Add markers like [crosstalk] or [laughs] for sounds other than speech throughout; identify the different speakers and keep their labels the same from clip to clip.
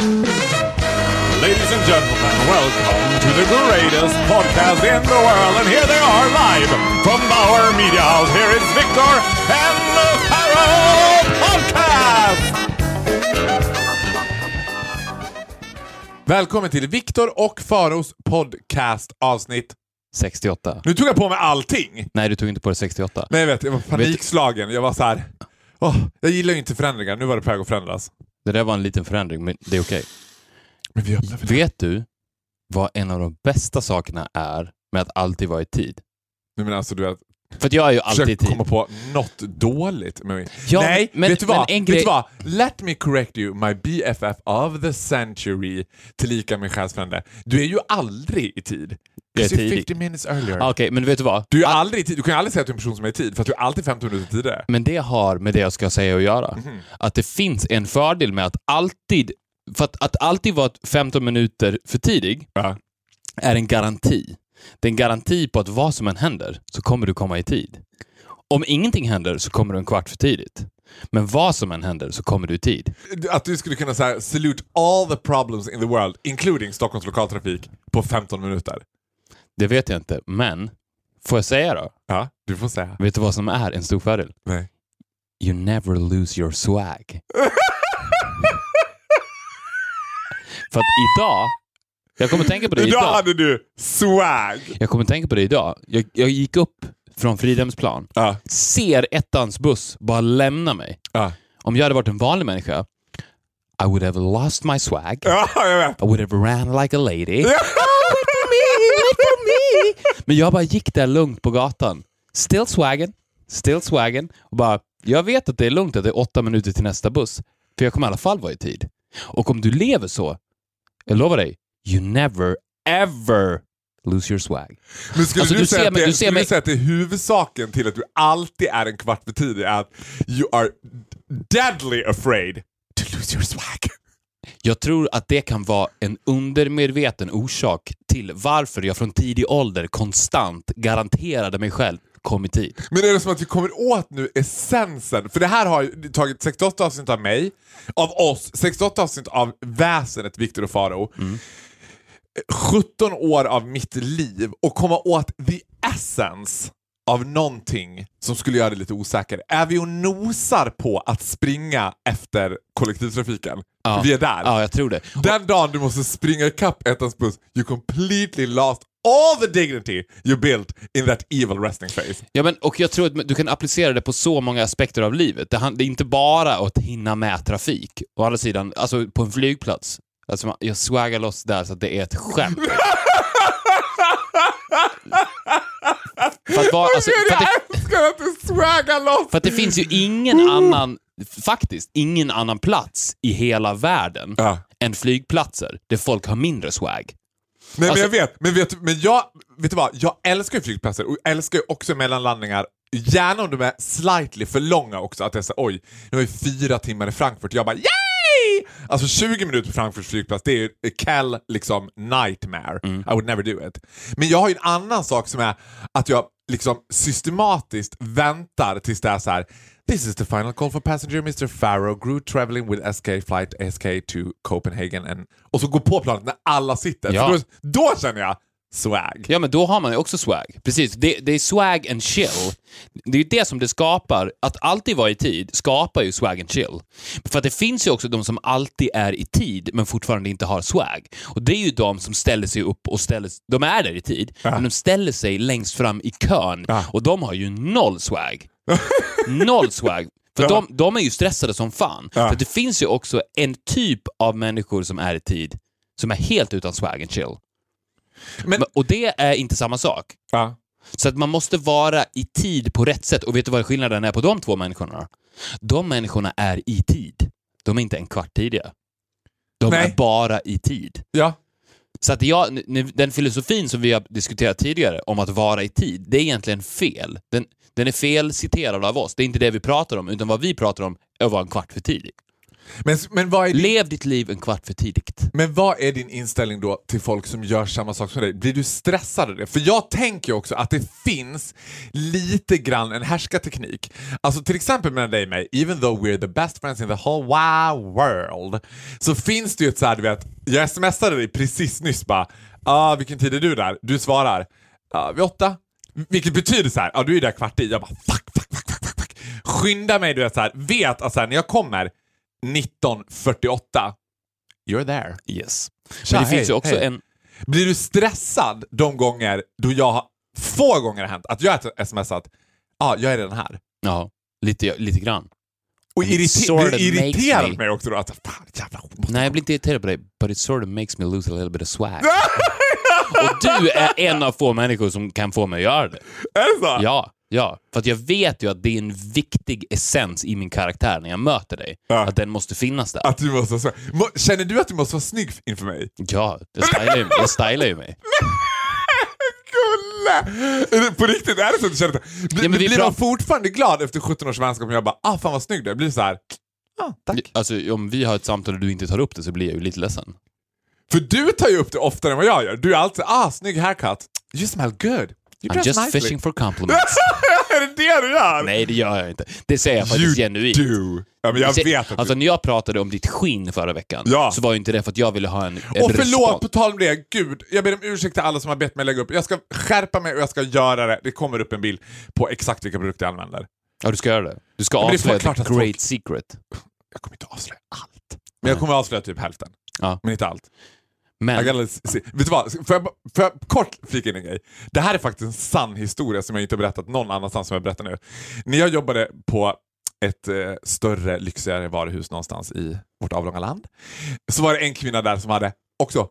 Speaker 1: Ladies and gentlemen, welcome to the greatest podcast in the world. And here they are live from Bauer Media House. Here is Victor and the Pharaoh Podcast! Välkommen till Viktor och Faros podcast avsnitt.
Speaker 2: 68.
Speaker 1: Nu tog jag på mig allting.
Speaker 2: Nej, du tog inte på det 68.
Speaker 1: Nej, jag vet, jag var panikslagen. Jag var så här. åh, jag gillar ju inte förändringar. Nu var det på väg att förändras.
Speaker 2: Det där var en liten förändring, men det är okej.
Speaker 1: Men det.
Speaker 2: Vet du vad en av de bästa sakerna är med att alltid vara i tid?
Speaker 1: Nu menar alltså du vet,
Speaker 2: För att jag är ju alltid i tid.
Speaker 1: komma på något dåligt med mig.
Speaker 2: Ja,
Speaker 1: Nej,
Speaker 2: men-
Speaker 1: vet du
Speaker 2: men
Speaker 1: vad?
Speaker 2: en
Speaker 1: vet
Speaker 2: grej-
Speaker 1: du vad? Let me correct you, my BFF of the century, tillika min själsfrände. Du är ju aldrig i tid.
Speaker 2: Jag är
Speaker 1: 'Cause you're
Speaker 2: tidig.
Speaker 1: 50 minutes earlier.
Speaker 2: Ah, Okej, men vet du vad?
Speaker 1: Du är aldrig i tid. Du kan ju aldrig säga att du är en person som är i tid, för att du är alltid 15 minuter tidigare.
Speaker 2: Men det har med det jag ska säga att göra.
Speaker 1: Mhm.
Speaker 2: Att det finns en fördel med att alltid... För att, att alltid vara 15 minuter för tidig
Speaker 1: Ja.
Speaker 2: är en garanti. Det är en garanti på att vad som än händer så kommer du komma i tid. Om ingenting händer så kommer du en kvart för tidigt. Men vad som än händer så kommer du i tid.
Speaker 1: Att du skulle kunna säga salute all the problems in the world, including Stockholms lokaltrafik, på 15 minuter.
Speaker 2: Det vet jag inte, men får jag säga då?
Speaker 1: Ja, du får säga.
Speaker 2: Vet du vad som är en stor fördel?
Speaker 1: Nej.
Speaker 2: You never lose your swag. [laughs] För att idag, jag kommer tänka på det
Speaker 1: Idag
Speaker 2: idag.
Speaker 1: hade du swag!
Speaker 2: Jag kommer tänka på det idag. Jag, jag gick upp från Fridhemsplan,
Speaker 1: Ja,
Speaker 2: ser ettans buss bara lämna mig.
Speaker 1: ja.
Speaker 2: Om jag hade varit en vanlig människa, I would have lost my swag.
Speaker 1: ja.
Speaker 2: I would have ran like a lady. Men jag bara gick där lugnt på gatan. Still swaggen, still swaggen. Och bara, jag vet att det är lugnt att det är åtta minuter till nästa buss. För jag kommer i alla fall vara i tid. Och om du lever så, jag lovar dig, you never ever lose your swag.
Speaker 1: Men skulle
Speaker 2: Alltså,
Speaker 1: du,
Speaker 2: du
Speaker 1: säga att det,
Speaker 2: du
Speaker 1: skulle
Speaker 2: mig-
Speaker 1: du säga att det är huvudsaken till att du alltid är en kvart för tidig är att you are deadly afraid to lose your swag?
Speaker 2: Jag tror att det kan vara en undermedveten orsak till varför jag från tidig ålder konstant garanterade mig själv kom i tid.
Speaker 1: Men är det som att vi kommer åt nu essensen? För det här har ju tagit 68 avsnitt av mig, av oss, 68 avsnitt av väsenet Viktor och Faro. 17 år av mitt liv och komma åt the essence av någonting som skulle göra det lite osäker. Är vi och nosar på att springa efter kollektivtrafiken?
Speaker 2: Ja.
Speaker 1: Vi är där.
Speaker 2: Ja, jag tror det.
Speaker 1: Den dagen du måste springa ikapp ettans buss, you completely lost all the dignity you built in that evil resting face.
Speaker 2: Ja, men, och jag tror att du kan applicera det på så många aspekter av livet. Det, är inte bara att hinna med trafik. Å andra sidan, alltså på en flygplats. Alltså, jag swaggar loss där så att det är ett skämt. [laughs] för, att vara, alltså, för, att det,
Speaker 1: jag älskar att du swaggar loss!
Speaker 2: för att det finns ju ingen annan, faktiskt, ingen annan plats i hela världen
Speaker 1: Ja.
Speaker 2: än flygplatser där folk har mindre swag.
Speaker 1: Nej,
Speaker 2: Alltså-
Speaker 1: men jag vet, men, vet, men jag, vet du vad? Jag älskar ju flygplatser och älskar ju också mellanlandningar. Gärna om de är slightly för långa också. Att det är så, oj, nu har vi fyra timmar i Frankfurt. Jag bara yay! Alltså 20 minuter på Frankfurts flygplats, det är ju a Cal liksom nightmare. I would never do it. Men jag har ju en annan sak som är att jag liksom systematiskt väntar tills det är så här. This is the final call for passenger Mr. Farrow, Groot traveling with SK flight SK to Copenhagen. And... Och så går på planet när alla sitter.
Speaker 2: Ja.
Speaker 1: Då, då känner jag swag.
Speaker 2: Ja, men då har man ju också swag. Precis, det, det är swag and chill. Det är ju det som det skapar. Att alltid vara i tid skapar ju swag and chill. För att det finns ju också de som alltid är i tid men fortfarande inte har swag. Och det är ju de som ställer sig upp och ställer De är där i tid, men de ställer sig längst fram i kön.
Speaker 1: Ja.
Speaker 2: Och de har ju noll swag. [laughs] noll swag. För
Speaker 1: Ja.
Speaker 2: de, de är ju stressade som fan.
Speaker 1: Ja.
Speaker 2: För det finns ju också en typ av människor som är i tid som är helt utan swag and chill.
Speaker 1: Men,
Speaker 2: Och det är inte samma sak.
Speaker 1: ja.
Speaker 2: Så att man måste vara i tid på rätt sätt. Och vet du vad skillnaden är på de två människorna? De människorna är i tid. De är inte en kvart tidiga. De
Speaker 1: Nej.
Speaker 2: är bara i tid.
Speaker 1: ja.
Speaker 2: Så att jag, den filosofin som vi har diskuterat tidigare om att vara i tid, det är egentligen fel. Den, den är fel citerad av oss. Det är inte det vi pratar om, utan vad vi pratar om är att vara en kvart för tidig.
Speaker 1: Men, men, vad är din,
Speaker 2: Lev ditt liv en kvart för tidigt.
Speaker 1: men vad är din inställning då till folk som gör samma sak som dig? Blir du stressad av det? För jag tänker också att det finns lite grann en härskarteknik. Alltså till exempel mellan dig och mig, even though we're the best friends in the whole wide world, så finns det ju ett så här, du vet, jag smsade dig precis nyss bara, ah, vilken tid är du där? Du svarar, ah, vid åtta. Vilket betyder så här, ja ah, du är där kvart i. Jag bara fuck, fuck, fuck, fuck, fuck, fuck. Skynda mig, du vet så här, vet att så här, när jag kommer 19.48, you're there.
Speaker 2: Yes.
Speaker 1: Tja,
Speaker 2: Men det
Speaker 1: hej,
Speaker 2: finns ju också
Speaker 1: hej.
Speaker 2: en...
Speaker 1: Blir du stressad de gånger då jag har, få gånger har hänt att jag har smsat, ja ah, jag är redan här.
Speaker 2: Ja, lite, lite grann.
Speaker 1: Och
Speaker 2: It
Speaker 1: irrite-
Speaker 2: sort of
Speaker 1: irriterad
Speaker 2: me-
Speaker 1: mig också då. Att, fan, jävla,
Speaker 2: Nej, jag blir inte irriterad på dig, but it sort of makes me lose a little bit of swag. [laughs] Och du är en av få människor som kan få mig att göra det.
Speaker 1: Är det så?
Speaker 2: Ja, ja. För att jag vet ju att det är en viktig essens i min karaktär när jag möter dig.
Speaker 1: Ja.
Speaker 2: Att den måste finnas där.
Speaker 1: Att du måste vara. Må- Känner du att du måste vara snygg inför mig?
Speaker 2: Ja, jag stylar ju, jag stylar ju mig. [laughs]
Speaker 1: På riktigt, är det så att du känner. Blir,
Speaker 2: Ja,
Speaker 1: blir man fortfarande glad efter 17 års vänskap om jag bara ah fan vad snygg du är? Blir så här, ah, tack.
Speaker 2: Alltså, om vi har ett samtal och du inte tar upp det så blir jag ju lite ledsen.
Speaker 1: För du tar ju upp det oftare än vad jag gör. Du är alltid ah snygg haircut. You smell good. You
Speaker 2: I'm just
Speaker 1: nicely.
Speaker 2: fishing for compliments. [laughs]
Speaker 1: är det det du gör?
Speaker 2: Nej, det gör jag inte. Det säger jag faktiskt
Speaker 1: you
Speaker 2: genuint.
Speaker 1: do. Ja, men jag vet att
Speaker 2: Alltså
Speaker 1: du...
Speaker 2: när jag pratade om ditt skinn förra veckan
Speaker 1: Ja.
Speaker 2: så var ju inte det för att jag ville ha en, en
Speaker 1: Och förlåt,
Speaker 2: respons.
Speaker 1: på tal om det, gud, jag ber om ursäkt till alla som har bett mig lägga upp. Jag ska skärpa mig och jag ska göra det. Det kommer upp en bild på exakt vilka produkter jag använder.
Speaker 2: Ja, du ska göra det. Du ska
Speaker 1: är
Speaker 2: avslöja the great
Speaker 1: folk-
Speaker 2: secret.
Speaker 1: Jag kommer inte avslöja allt. Men jag kommer avslöja typ hälften.
Speaker 2: Ja.
Speaker 1: Men inte allt.
Speaker 2: Men.
Speaker 1: Vet du vad? Får jag, får jag kort flika in en grej? Det här är faktiskt en sann historia som jag inte har berättat någon annanstans som jag berättar nu. När jag jobbade på ett eh, större, lyxigare varuhus någonstans i vårt avlånga land så var det en kvinna där som hade också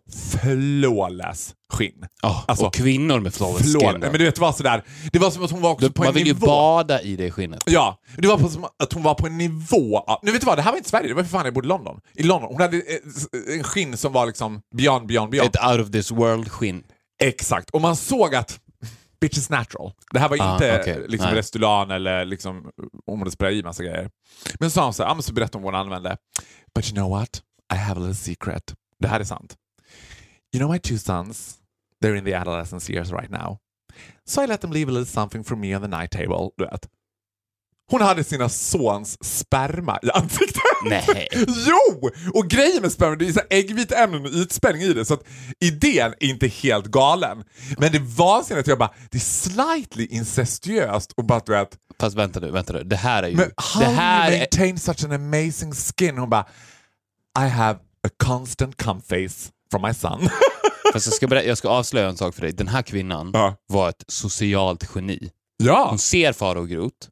Speaker 1: flawless skinn.
Speaker 2: oh,
Speaker 1: alltså,
Speaker 2: och kvinnor med flawless
Speaker 1: Flawless.
Speaker 2: skin.
Speaker 1: Men du vet, det var sådär, det var som att hon var
Speaker 2: Du,
Speaker 1: på
Speaker 2: man vill ju bada i det skinnet.
Speaker 1: Ja, det var som att hon var på en nivå Nu vet du vad, det här var inte Sverige, det var för fan jag bodde i London. I London. Hon hade eh, en skinn som var liksom beyond, beyond, beyond.
Speaker 2: Ett out of this world skinn.
Speaker 1: Exakt, och man såg att bitch is natural. Det här var
Speaker 2: Ah,
Speaker 1: inte
Speaker 2: okej.
Speaker 1: liksom. Restylane eller liksom, hon hade sprayat i massa grejer. Men så sa hon så här, men så berättade hon vad hon använde. But you know what? I have a little secret. Det här är sant. You know my two sons? They're in the adolescence years right now. So I let them leave a little something for me on the night table. Du vet. Hon hade sina sons sperma i ansiktet.
Speaker 2: Nej. [laughs]
Speaker 1: Jo! Och grejen med sperma, det är så här äggviteämnen och ytspänning i det, så att idén är inte helt galen. Men det vansinniga är att jag bara, det är slightly incestuöst och bara du vet,
Speaker 2: Fast vänta nu, vänta nu. Det här är ju...
Speaker 1: men how
Speaker 2: det här
Speaker 1: you
Speaker 2: är,
Speaker 1: maintain such an amazing skin? Hon bara, I have a constant cum face from my son. [laughs]
Speaker 2: fast jag, ska berätta, jag ska avslöja en sak för dig. Den här kvinnan
Speaker 1: Ja.
Speaker 2: var ett socialt geni.
Speaker 1: ja,
Speaker 2: Hon ser Farao Groth.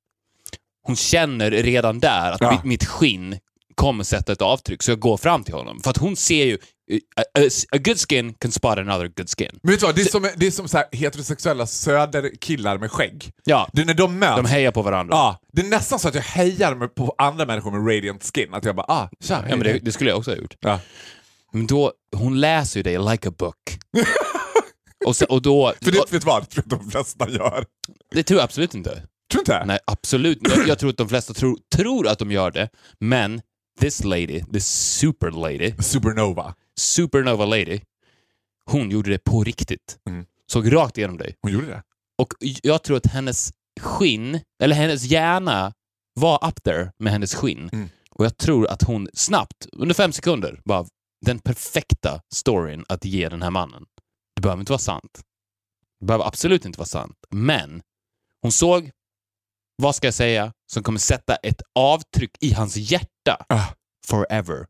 Speaker 2: Hon känner redan där att
Speaker 1: Ja.
Speaker 2: mitt, mitt skinn kommer sätta ett avtryck, så jag går fram till honom. För att hon ser ju... A, a, a good skin can spot another good skin.
Speaker 1: men vet du vad, det är som, det är som så här heterosexuella söderkillar med skägg.
Speaker 2: Ja,
Speaker 1: Det är när de möts.
Speaker 2: de hejar på varandra.
Speaker 1: Ja, det är nästan så att jag hejar på andra människor med radiant skin. Att jag bara, ah, tja, hej,
Speaker 2: Ja, men det, det skulle jag också ha gjort.
Speaker 1: Ja.
Speaker 2: Men då, hon läser ju dig like a book. [laughs] och, så, och då...
Speaker 1: För det vet du vad, det tror jag de flesta gör.
Speaker 2: det tror jag absolut inte.
Speaker 1: Tror inte?
Speaker 2: Nej, absolut. Jag, jag tror att de flesta tror, tror att de gör det, men this lady, this super lady,
Speaker 1: Supernova.
Speaker 2: Supernova lady, hon gjorde det på riktigt.
Speaker 1: Mm.
Speaker 2: Såg rakt igenom dig.
Speaker 1: Hon gjorde det.
Speaker 2: Och jag tror att hennes skinn, eller hennes hjärna var up there med hennes skinn.
Speaker 1: Mm.
Speaker 2: Och jag tror att hon snabbt, under fem sekunder, bara den perfekta storyn att ge den här mannen. Det behöver inte vara sant. Det behöver absolut inte vara sant. Men hon såg, vad ska jag säga, som kommer sätta ett avtryck i hans hjärta
Speaker 1: Ah.
Speaker 2: forever.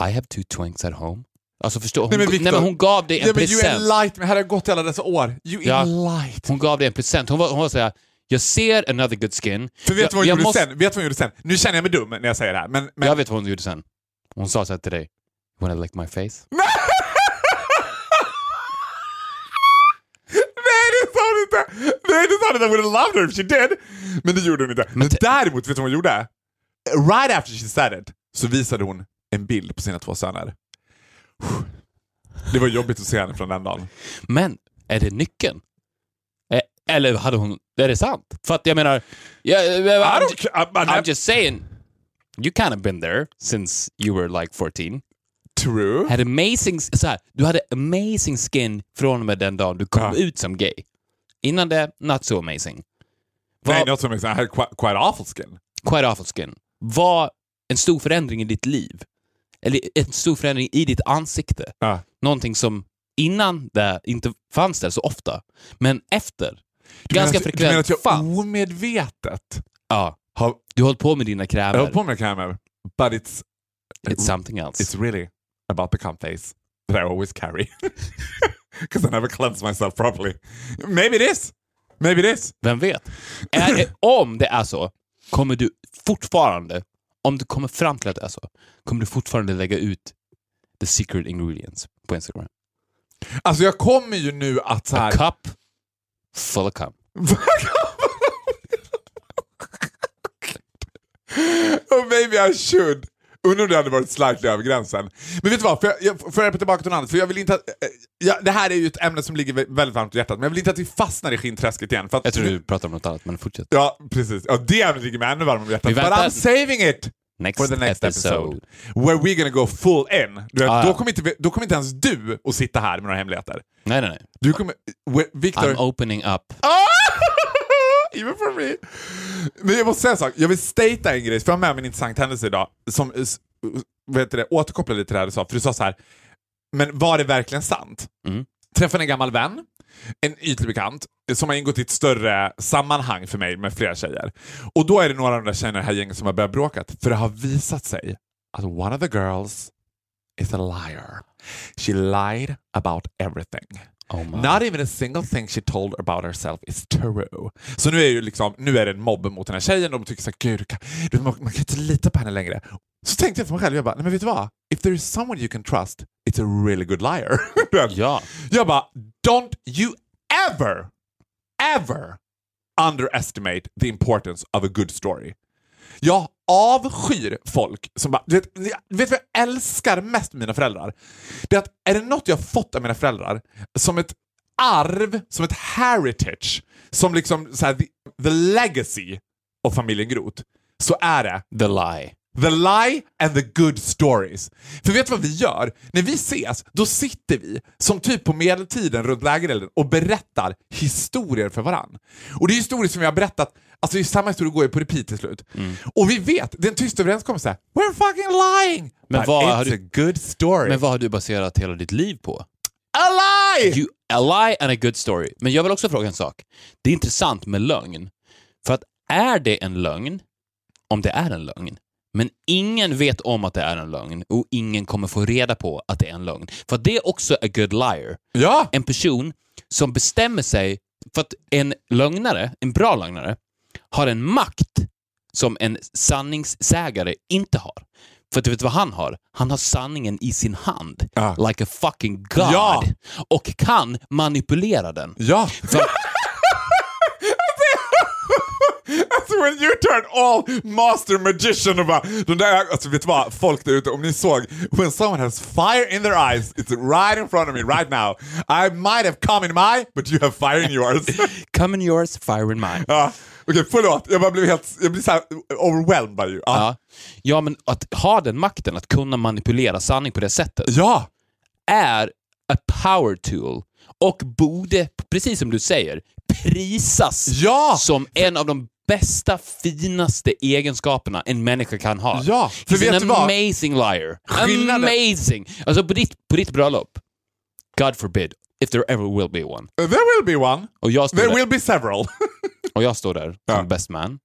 Speaker 2: I have two twinks at home. Alltså förstå, hon,
Speaker 1: Nej, men
Speaker 2: nej,
Speaker 1: Victor-
Speaker 2: men hon gav dig en
Speaker 1: Ja, men you
Speaker 2: present.
Speaker 1: enlight me. Här har jag gått i alla dessa år. You
Speaker 2: Ja.
Speaker 1: enlight.
Speaker 2: Hon gav dig en present. Hon var, hon var såhär, jag ser another good skin.
Speaker 1: För vet
Speaker 2: jag,
Speaker 1: du vad hon gjorde
Speaker 2: måste-
Speaker 1: sen? Vet vad hon gjorde sen? Nu känner jag mig dum när jag säger det här, men... men
Speaker 2: Jag vet vad hon gjorde sen. Hon sa såhär till dig, wanna lick my face? [laughs]
Speaker 1: Nej! Nej, det sa hon inte. I would have loved her if she did. Men det gjorde hon inte. Men,
Speaker 2: te-
Speaker 1: däremot, vet du vad hon gjorde? Right after she said it så visade hon en bild på sina två söner. Det var jobbigt att se henne från den dagen.
Speaker 2: Men, är det nyckeln? Eh, Eller hade hon, är det sant? För att jag menar,
Speaker 1: I
Speaker 2: I'm,
Speaker 1: don't care. I'm,
Speaker 2: just saying. You kind of been there since you were like 14.
Speaker 1: True.
Speaker 2: Had amazing, så här, du hade amazing skin från och med den dagen du kom
Speaker 1: Ja.
Speaker 2: ut som gay. Innan det, not so amazing.
Speaker 1: Nej,
Speaker 2: Vad-
Speaker 1: not so amazing. I had quite, quite awful skin.
Speaker 2: Quite awful skin. Var en stor förändring i ditt liv. Eller en stor förändring i ditt ansikte.
Speaker 1: Ja.
Speaker 2: Någonting som innan det inte fanns där så ofta. Men efter,
Speaker 1: Du
Speaker 2: ganska
Speaker 1: menar att- Du menar
Speaker 2: frekvent
Speaker 1: att jag
Speaker 2: fanns.
Speaker 1: omedvetet
Speaker 2: Ja,
Speaker 1: har...
Speaker 2: du har hållit på med dina
Speaker 1: Jag
Speaker 2: krämer.
Speaker 1: har på med krämer, but it's,
Speaker 2: It's something else.
Speaker 1: it's really about the cunt face that I always carry. [laughs] Because I never cleanse myself properly. Maybe it is. Maybe it is.
Speaker 2: Vem vet? Är om det är så, kommer du fortfarande, om du kommer fram till att det är så, kommer du fortfarande lägga ut the secret ingredients på Instagram.
Speaker 1: Alltså jag kommer ju nu att så
Speaker 2: A cup full of cum. [laughs]
Speaker 1: oh, maybe I should. Undrar om det hade varit slightly över gränsen. Men vet du vad, får jag, jag, får jag tillbaka till något annat? För jag vill inte att, eh, ja, det här är ju ett ämne som ligger vä- väldigt varmt i hjärtat, men jag vill inte att vi fastnar i skinträsket igen. För att,
Speaker 2: Jag tror du pratar om något annat, men fortsätt.
Speaker 1: Ja, precis. Ja, det ämnet ligger mig ännu varmare om hjärtat. But I'm saving it
Speaker 2: Next,
Speaker 1: for the next
Speaker 2: episode.
Speaker 1: episode. Where we're gonna go full in. Du
Speaker 2: Ah,
Speaker 1: då, kommer inte, då kommer inte ens du att sitta här med några hemligheter.
Speaker 2: Nej, nej, nej.
Speaker 1: Du kommer... Victor...
Speaker 2: I'm opening up.
Speaker 1: Ah! [laughs] Even for me. Men jag måste säga en sak, jag vill statea en grej, för jag har med mig en intressant händelse idag som eh, vad heter det, återkopplar lite till det här du sa, för du sa så här. men var det verkligen sant?
Speaker 2: Mm.
Speaker 1: Träffade en gammal vän, en ytlig bekant, som har ingått i ett större sammanhang för mig med flera tjejer. Och då är det några av de där tjejerna i det här gänget som har börjat bråka, för det har visat sig att one of the girls is a liar. She lied about everything.
Speaker 2: Oh.
Speaker 1: Not even a single thing she told about herself is true. Så nu är, ju liksom, nu är det en mobb mot den här tjejen och de tycker såhär, gud, du kan, du, man, man kan inte lita på henne längre. Så tänkte jag för mig själv, jag bara, nej men vet du vad? If there is someone you can trust, it's a really good liar. [laughs]
Speaker 2: Ja.
Speaker 1: Jag bara, don't you ever, ever underestimate the importance of a good story. Jag avskyr folk som bara... Du vet, du vet vad jag älskar mest med mina föräldrar? Det är att är det något jag har fått av mina föräldrar som ett arv, som ett heritage, som liksom så här, the, the legacy av familjen Groth, så är det
Speaker 2: The lie.
Speaker 1: The lie and the good stories. För vet du vad vi gör? När vi ses, då sitter vi som typ på medeltiden runt lägerelden och berättar historier för varann. Och det är historier som vi har berättat, alltså det är samma historia går ju på repeat till slut. Och vi vet, det är en tyst överenskommelse. We're fucking lying!
Speaker 2: Men
Speaker 1: But
Speaker 2: vad
Speaker 1: it's
Speaker 2: har du-
Speaker 1: a good story.
Speaker 2: Men vad har du baserat hela ditt liv på?
Speaker 1: a lie!
Speaker 2: You, a lie and a good story. Men jag vill också fråga en sak. Det är intressant med lögn. För att är det en lögn, om det är en lögn, men ingen vet om att det är en lögn och ingen kommer få reda på att det är en lögn. För att det är också a good liar.
Speaker 1: Ja!
Speaker 2: En person som bestämmer sig för att en lögnare, en bra lögnare, har en makt som en sanningssägare inte har. För du vet vad han har? Han har sanningen i sin hand.
Speaker 1: Ja.
Speaker 2: Like a fucking god.
Speaker 1: Ja.
Speaker 2: Och kan manipulera den.
Speaker 1: Ja!
Speaker 2: För, [laughs]
Speaker 1: Alltså when you turn all master magician och bara, de där, alltså vet du vad, folk där ute, om ni såg, when someone has fire in their eyes, it's right in front of me right now. I might have come in my, but you have fire in yours. [laughs]
Speaker 2: come in yours, fire in mine.
Speaker 1: ja, Okej, förlåt, jag bara blev helt, jag blir såhär overwhelmed by you. Ja.
Speaker 2: Ja. ja, men att ha den makten, att kunna manipulera sanning på det sättet,
Speaker 1: ja.
Speaker 2: är a power tool och borde, precis som du säger, prisas
Speaker 1: Ja!
Speaker 2: som en av de bästa, finaste egenskaperna en människa kan ha.
Speaker 1: Ja, för
Speaker 2: He's
Speaker 1: vet
Speaker 2: an
Speaker 1: du vad?
Speaker 2: amazing liar.
Speaker 1: Skillnaden-
Speaker 2: Amazing! Alltså på ditt, på ditt bröllop, God forbid, if there ever will be one.
Speaker 1: There will be one.
Speaker 2: Och jag
Speaker 1: There
Speaker 2: där,
Speaker 1: will be several. [laughs]
Speaker 2: och jag står där
Speaker 1: Ja.
Speaker 2: som best man.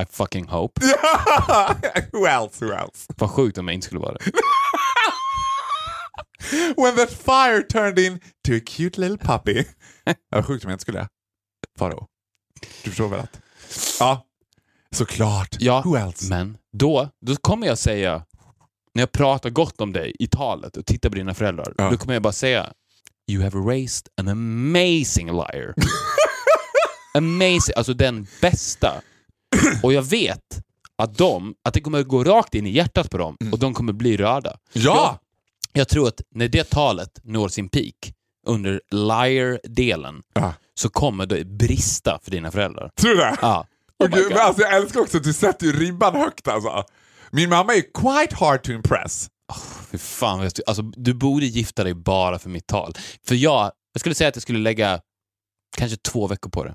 Speaker 2: I fucking hope. [laughs]
Speaker 1: who else, who else?
Speaker 2: Vad sjukt om jag inte skulle vara det. [laughs]
Speaker 1: When that fire turned into a cute little puppy. Vad sjukt om jag inte skulle Faro. Du förstår väl att... Ja, såklart.
Speaker 2: Ja,
Speaker 1: Who else?
Speaker 2: men då, då kommer jag säga, när jag pratar gott om dig i talet och tittar på dina föräldrar,
Speaker 1: Ja.
Speaker 2: då kommer jag bara säga You have raised an amazing liar. [laughs] amazing, alltså den bästa. Och jag vet att de, att det kommer gå rakt in i hjärtat på dem och de kommer bli rörda.
Speaker 1: Ja!
Speaker 2: Jag tror att när det talet når sin peak under liar-delen
Speaker 1: Ja.
Speaker 2: så kommer det brista för dina föräldrar.
Speaker 1: Tror du det?
Speaker 2: Ja. Oh God.
Speaker 1: men alltså, jag älskar också att du sätter ju ribban högt alltså. Min mamma är quite hard to impress.
Speaker 2: Fy fan, jag alltså, du borde gifta dig bara för mitt tal. För jag, jag skulle säga att jag skulle lägga kanske två veckor på det.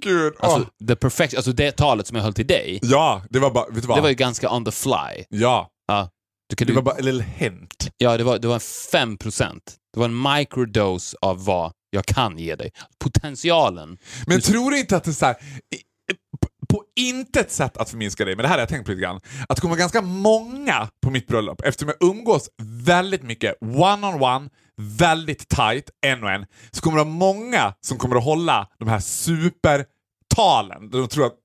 Speaker 1: Gud.
Speaker 2: Alltså, the perfect, alltså det talet som jag höll till dig,
Speaker 1: Ja, det var bara, vet du vad?
Speaker 2: det var ju ganska on the fly.
Speaker 1: Ja,
Speaker 2: Ja, du kan,
Speaker 1: det
Speaker 2: du,
Speaker 1: var bara en liten hint.
Speaker 2: ja det, var, det var en 5 procent. Det var en microdose av vad jag kan ge dig. Potentialen.
Speaker 1: Men
Speaker 2: Du-
Speaker 1: tror du inte att det är så här, på- intet sätt att förminska dig, men det här har jag tänkt på lite grann, att det kommer ganska många på mitt bröllop eftersom jag umgås väldigt mycket one-on-one, väldigt tight, en och en, så kommer det vara många som kommer att hålla de här supertalen. De tror att... [laughs]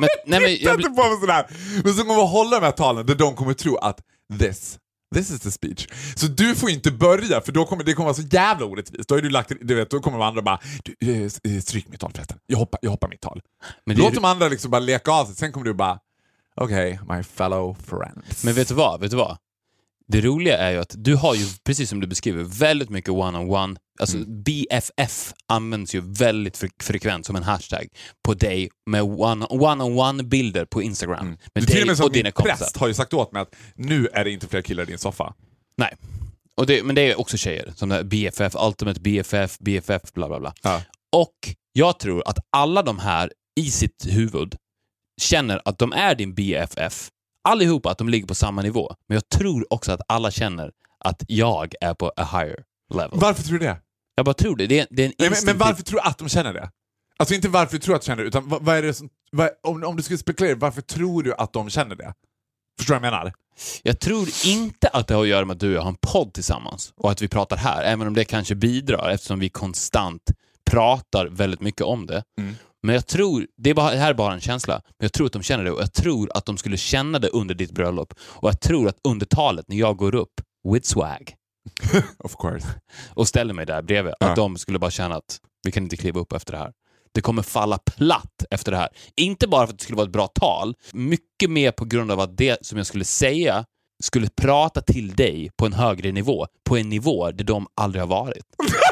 Speaker 2: Men, nej, men, [laughs] jag,
Speaker 1: inte på mig sådär! Men som kommer att hålla de här talen där de kommer tro att this This is the speech. Så du får inte börja för då kommer det kommer vara så jävla orättvist. Då, har du lagt, du vet, då kommer de andra bara du, eh, stryk mitt tal förresten. Jag hoppar, jag hoppar mitt tal.
Speaker 2: men,
Speaker 1: Låt de andra liksom bara leka av sig, sen kommer du bara okej, my fellow friends.
Speaker 2: men vet du vad? Vet du vad? Det roliga är ju att du har ju, precis som du beskriver, väldigt mycket one-on-one. Alltså
Speaker 1: Mm.
Speaker 2: BFF används ju väldigt fre- frekvent som en hashtag på dig med one- one-on-one-bilder på Instagram. Med
Speaker 1: du, och
Speaker 2: dig
Speaker 1: som
Speaker 2: och dina kompisar.
Speaker 1: präst har ju sagt åt mig att nu är det inte fler killar i din soffa.
Speaker 2: Nej. Och det, men det är också tjejer. Som där BFF, Ultimate BFF, BFF, bla bla bla.
Speaker 1: Ja.
Speaker 2: Och jag tror att alla de här i sitt huvud känner att de är din BFF. Allihopa att de ligger på samma nivå. Men jag tror också att alla känner att jag är på a higher level.
Speaker 1: Varför tror du det?
Speaker 2: Jag bara tror det. Det är, det är en
Speaker 1: Nej, men, men varför tror du att de känner det? Alltså inte varför du tror att de känner det, utan vad, vad är det som... Vad, om, om du skulle spekulera, varför tror du att de känner det? Förstår du vad jag menar?
Speaker 2: Jag tror inte att det har att göra med att du och jag har en podd tillsammans och att vi pratar här, även om det kanske bidrar eftersom vi konstant pratar väldigt mycket om det.
Speaker 1: Mm.
Speaker 2: Men jag tror, det, är bara, det här är bara en känsla, men jag tror att de känner det och jag tror att de skulle känna det under ditt bröllop. Och jag tror att under talet, när jag går upp with swag [laughs]
Speaker 1: Of course.
Speaker 2: och ställer mig där bredvid,
Speaker 1: Ja.
Speaker 2: att de skulle bara känna att vi kan inte kliva upp efter det här. Det kommer falla platt efter det här. Inte bara för att det skulle vara ett bra tal, mycket mer på grund av att det som jag skulle säga skulle prata till dig på en högre nivå, på en nivå där de aldrig har varit. [laughs]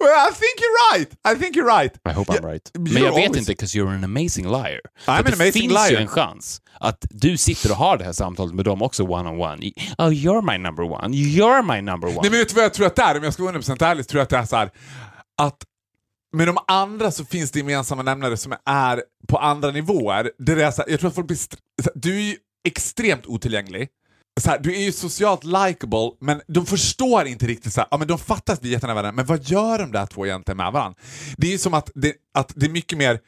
Speaker 1: well, I think you're right! I think you're right!
Speaker 2: I hope I'm right. Men
Speaker 1: you're
Speaker 2: jag vet
Speaker 1: always-
Speaker 2: inte, 'cause you're an amazing liar.
Speaker 1: I'm an
Speaker 2: det
Speaker 1: amazing
Speaker 2: finns ju
Speaker 1: liar.
Speaker 2: en chans att du sitter och har det här samtalet med dem också one-on-one. Oh, you're my number one. You're my number one.
Speaker 1: Nej men vet du vad jag tror att det är? Om jag ska vara 100% ärlig tror jag att det är så här att med de andra så finns det gemensamma nämnare som är på andra nivåer. Det är så här, jag tror att folk blir... Du är ju extremt otillgänglig. Så här, du är ju socialt likable, men de förstår inte riktigt så här, ja men de fattar att vi är jättenära varandra, men vad gör de där två egentligen med varandra? Det är ju som att det, att det är mycket mer...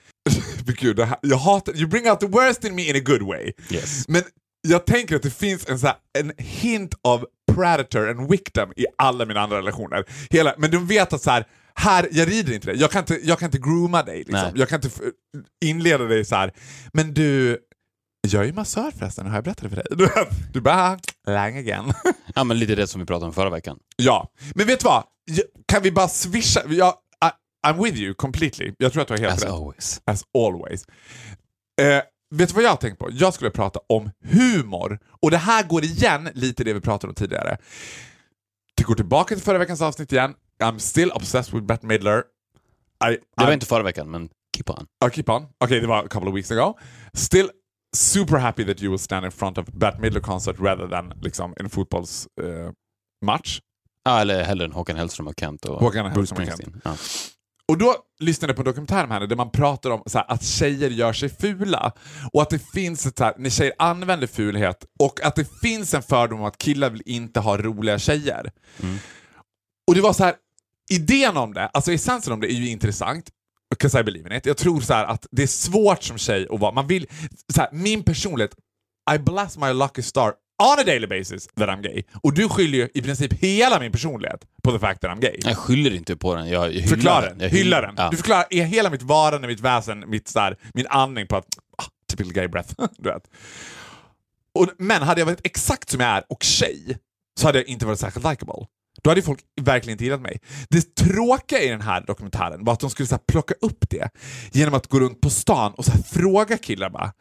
Speaker 1: [laughs] Gud, här, jag hatar... You bring out the worst in me in a good way.
Speaker 2: Yes.
Speaker 1: Men jag tänker att det finns en, så här, en hint av predator and victim i alla mina andra relationer. Hela, men de vet att så här, här, jag rider inte dig. Jag kan inte, jag kan inte grooma dig. Liksom. Jag kan inte inleda dig så här. Men du, jag är ju massör förresten, har jag berättat det för dig? Du, bara, lang again. [laughs]
Speaker 2: Ja, men lite det som vi pratade om förra veckan.
Speaker 1: ja, men vet du vad? Kan vi bara swisha? Jag, I, I'm with you completely. Jag tror att du har helt
Speaker 2: As
Speaker 1: rätt.
Speaker 2: always.
Speaker 1: As always. Eh, vet du vad jag har tänkt på? Jag skulle prata om humor. Och det här går igen lite det vi pratade om tidigare. Det går tillbaka till förra veckans avsnitt igen. I'm still obsessed with Bette Midler. I,
Speaker 2: Det var
Speaker 1: I'm-
Speaker 2: inte förra veckan, men keep on.
Speaker 1: I'll keep on. Okay, det var a couple of weeks ago. Still super happy that you will stand in front of Bette Midler concert rather than liksom en fotbollsmatch. Eh, match.
Speaker 2: Ja, eller hellre än Håkan Hellström och Kent och
Speaker 1: Håkan Hellström och Kent.
Speaker 2: Ja.
Speaker 1: Och då lyssnade jag på en dokumentär henne där man pratar om här, att tjejer gör sig fula. Och att det finns ett så här, när tjejer använder fulhet och att det finns en fördom om att killar vill inte ha roliga tjejer. Och det var så här, idén om det, alltså essensen om det är ju intressant. Because I believe in it. Jag tror så här att det är svårt som tjej att vara, man vill, så här, min personlighet, I bless my lucky star on a daily basis that I'm gay. Och du skyller ju i princip hela min personlighet på the fact that I'm gay.
Speaker 2: Jag skyller inte på den, jag hyllar
Speaker 1: Förklara
Speaker 2: den. Jag
Speaker 1: Hylla den.
Speaker 2: Ja.
Speaker 1: Du förklarar hela mitt varande, mitt väsen, mitt så här, min andning på att ah, typical gay breath. [laughs] du vet. Och, men hade jag varit exakt som jag är och tjej så hade jag inte varit särskilt likable. Då hade folk verkligen inte gillat mig. Det tråkiga i den här dokumentären var att de skulle så här, plocka upp det genom att gå runt på stan och så här, fråga killar bara,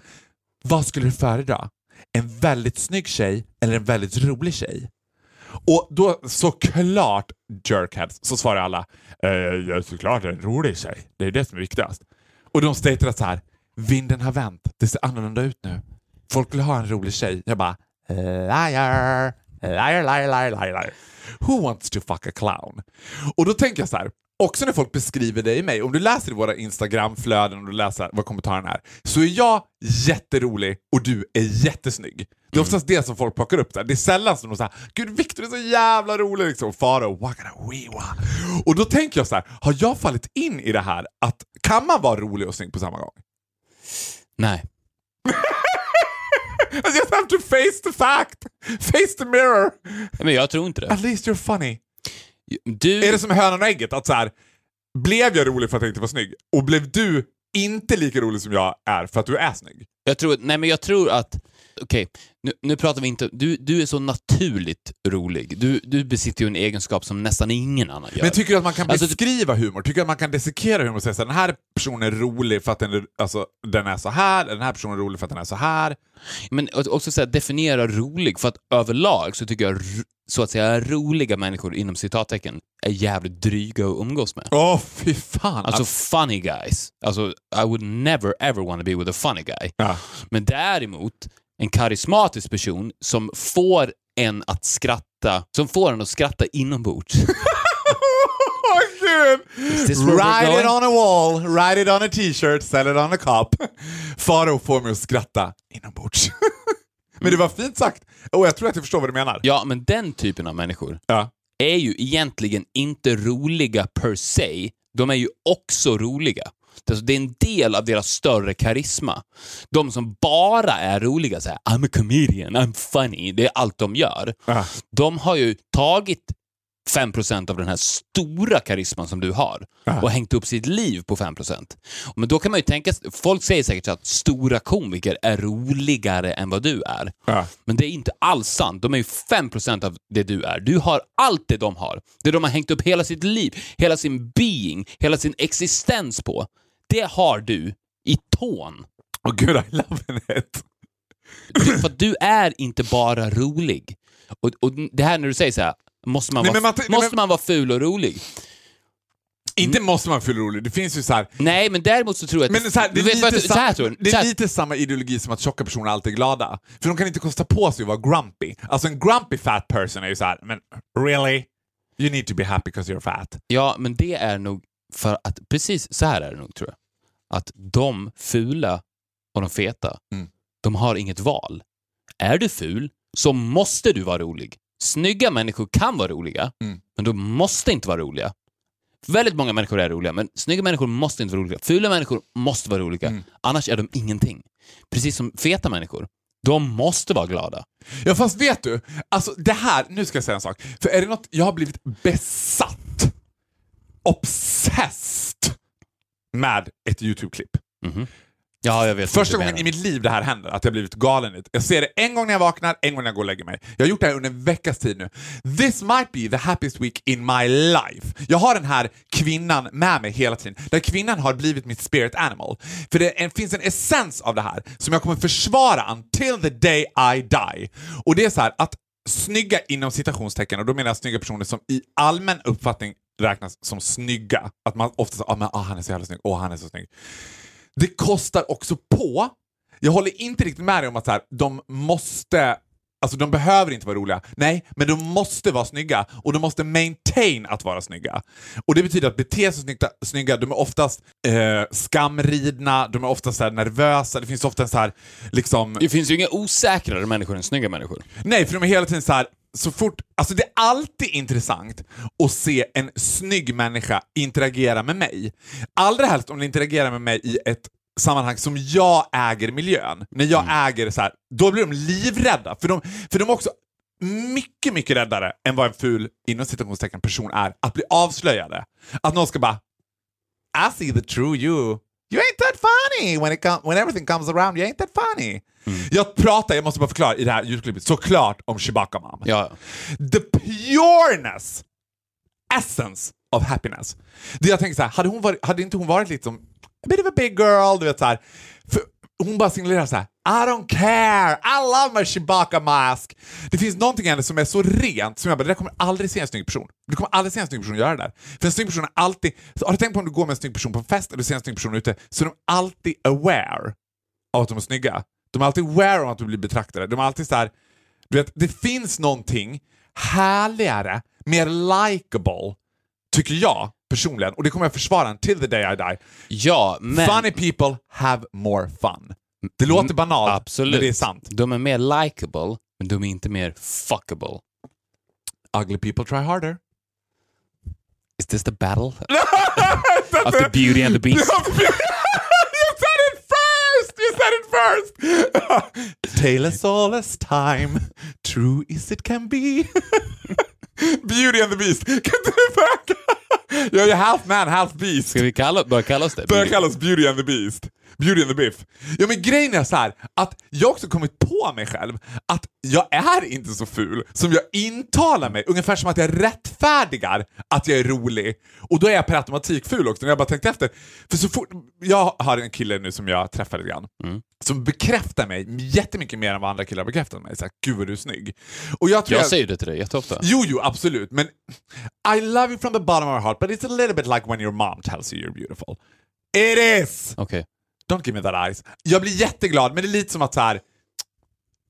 Speaker 1: vad skulle du föredra? En väldigt snygg tjej eller en väldigt rolig tjej? Och då såklart, jerkheads, så svarar alla eh, ja, såklart en rolig tjej. Det är det som är viktigast. Och de staterar så här, vinden har vänt, det ser annorlunda ut nu. Folk vill ha en rolig tjej. Jag bara, eh, eh, liar, liar, liar, liar, liar, liar. Who wants to fuck a clown? Och då tänker jag så här, också när folk beskriver dig och mig, om du läser i våra Instagramflöden och du läser vad kommentaren är, så är jag jätterolig och du är jättesnygg. Det är oftast det som folk plockar upp där. Det är sällan som de säger “Gud, Victor är så jävla rolig” liksom. Faro, wagana Och då tänker jag så här, har jag fallit in i det här att kan man vara rolig och snygg på samma gång?
Speaker 2: Nej. [laughs]
Speaker 1: I just have to face the fact! Face the mirror!
Speaker 2: Men jag tror inte det.
Speaker 1: At least you're funny.
Speaker 2: Du...
Speaker 1: Är det som hönan och ägget? Att så här, blev jag rolig för att jag inte var snygg? Och blev du inte lika rolig som jag är för att du är snygg?
Speaker 2: Jag tror, nej men jag tror att, okej, nu, nu pratar vi inte, du, du är så naturligt rolig. Du, du besitter ju en egenskap som nästan ingen annan gör.
Speaker 1: Men tycker du att man kan
Speaker 2: Alltså,
Speaker 1: beskriva humor? Tycker du att man kan dissekera humor och säga att den här personen är rolig för att den är, alltså, den är så här, den här personen är rolig för att den är så här?
Speaker 2: Men också så här, definiera rolig, för att överlag så tycker jag så att säga roliga människor inom citattecken är jävligt dryga att umgås med.
Speaker 1: Åh, fy fan!
Speaker 2: Alltså funny guys. Alltså, I would never ever want to be with a funny guy.
Speaker 1: Ja.
Speaker 2: Men däremot, en karismatisk person som får en att skratta, som får en att skratta inombords. [laughs]
Speaker 1: Write it on a wall, write it on a t-shirt, sell it on a cup. Faro får mig att skratta inombords. [laughs] Men det var fint sagt. Och jag tror att jag förstår vad du menar.
Speaker 2: Ja, men den typen av människor
Speaker 1: Ja.
Speaker 2: är ju egentligen inte roliga per se. De är ju också roliga. Det är en del av deras större karisma. De som bara är roliga, så här, I'm a comedian, I'm funny, det är allt de gör.
Speaker 1: Ja.
Speaker 2: De har ju tagit 5% av den här stora karisman som du har
Speaker 1: Ja.
Speaker 2: och hängt upp sitt liv på 5%. Men då kan man ju tänka, folk säger säkert att stora komiker är roligare än vad du är.
Speaker 1: Ja.
Speaker 2: Men det är inte alls sant. De är ju 5% av det du är. Du har allt det de har. Det de har hängt upp hela sitt liv, hela sin being, hela sin existens på. Det har du i tån.
Speaker 1: Åh gud, I love it.
Speaker 2: Du, för du är inte bara rolig. Och, och det här när du säger så här, måste man,
Speaker 1: Nej,
Speaker 2: vara,
Speaker 1: nej,
Speaker 2: måste
Speaker 1: men-
Speaker 2: man vara ful och rolig?
Speaker 1: Inte måste man fylla rolig, det finns ju så här...
Speaker 2: Nej, men däremot så tror jag att...
Speaker 1: Men så här, det är,
Speaker 2: vad så
Speaker 1: det lite samma ideologi som att tjocka personer alltid är glada. För de kan inte kosta på sig att vara grumpy. Alltså en grumpy fat person är ju så här, men really? You need to be happy because you're fat.
Speaker 2: Ja, men det är nog för att, precis så här är det nog tror jag. Att de fula och de feta,
Speaker 1: Mm.
Speaker 2: de har inget val. Är du ful så måste du vara rolig. Snygga människor kan vara roliga,
Speaker 1: Mm.
Speaker 2: men de måste inte vara roliga. Väldigt många människor är roliga, men snygga människor måste inte vara roliga. Fula människor måste vara roliga,
Speaker 1: Mm.
Speaker 2: annars är de ingenting. Precis som feta människor. De måste vara glada.
Speaker 1: Ja fast vet du, alltså det här, nu ska jag säga en sak. För är det något, jag har blivit besatt, obsessed med ett YouTube-klipp.
Speaker 2: Ja, jag vet.
Speaker 1: Första gången i mitt liv det här händer, att jag blivit galen. Jag ser det en gång när jag vaknar, en gång när jag går och lägger mig. Jag har gjort det här under en veckas tid nu. This might be the happiest week in my life. Jag har den här kvinnan med mig hela tiden. Där kvinnan har blivit mitt spirit animal. För det är- finns en essens av det här som jag kommer försvara until the day I die. Och det är så här att snygga inom citationstecken, och då menar jag snygga personer som i allmän uppfattning räknas som snygga. Att man ofta säger ah, men, ah, han är så jävla snygg, åh han är så snygg. Det kostar också på. Jag håller inte riktigt med dig om att så här, de måste Alltså de behöver inte vara roliga. Nej, men de måste vara snygga och de måste maintain att vara snygga. Och det betyder att bete sig snygga, snygga de är oftast eh, skamridna, de är oftast så nervösa, det finns ofta en så här liksom...
Speaker 2: Det finns ju inga osäkrare människor än snygga människor.
Speaker 1: Nej, för de är hela tiden så här. Så fort, alltså det är alltid intressant att se en snygg människa interagera med mig. Allra helst om den interagerar med mig i ett sammanhang som jag äger miljön. När jag äger så här, då blir de livrädda. För de, för de är också mycket, mycket räddare än vad en ful, inom citationstecken, person är att bli avslöjade. Att någon ska bara I see the true you. You ain't that funny when, it com- when everything comes around. You ain't that funny. Jag pratar, jag måste bara förklara i det här ljudklippet, såklart om Chewbacca Mom.
Speaker 2: Ja.
Speaker 1: The pureness, essence of happiness. Det jag tänker så här, hade, hon varit, hade inte hon varit lite som a bit of a big girl, du vet så här. För, hon bara signalerar så här. I don't care, I love my Chewbacca mask. Det finns någonting i henne som är så rent som jag bara, det där kommer aldrig se en snygg person. Du kommer aldrig se en snygg person göra det där. För en snygg person är alltid, så har du tänkt på om du går med en snygg person på en fest eller du ser en snygg person ute, så är de alltid aware av att de är snygga. De är alltid aware om att de blir betraktade. De är alltid så här, du vet, det finns någonting härligare, mer likable, tycker jag personligen, och det kommer jag försvara until the day I die.
Speaker 2: Ja, men...
Speaker 1: Funny people have more fun. Det låter banalt,
Speaker 2: Absolut.
Speaker 1: men det är sant.
Speaker 2: De är mer likable, men de är inte mer fuckable.
Speaker 1: Ugly people try harder.
Speaker 2: Is this the battle? [laughs] of the beauty and the beast? [laughs]
Speaker 1: first! [laughs] Tale us all as time, true as it can be. [laughs] Beauty and the Beast. Kan inte du börja... Jag är half man, half beast.
Speaker 2: Ska vi kalla, börja kalla oss det?
Speaker 1: Börjar kallas Beauty and the Beast. Beauty and the Biff. Ja men grejen är så här att jag också kommit på mig själv att jag är inte så ful som jag intalar mig, ungefär som att jag rättfärdigar att jag är rolig. Och då är jag per automatik ful också, när jag bara tänkt efter. För så fort, jag har en kille nu som jag träffar lite grann, som bekräftar mig jättemycket mer än vad andra killar bekräftar mig. Såhär, gud vad du är snygg. Och jag tror
Speaker 2: Jag
Speaker 1: jag,
Speaker 2: säger det till dig jätteofta.
Speaker 1: Jo, jo, absolut. Men I love you from the bottom of my heart, but it's a little bit like when your mom tells you you're beautiful. It is!
Speaker 2: Okej.
Speaker 1: Don't give me that eyes. Jag blir jätteglad, men det är lite som att så här.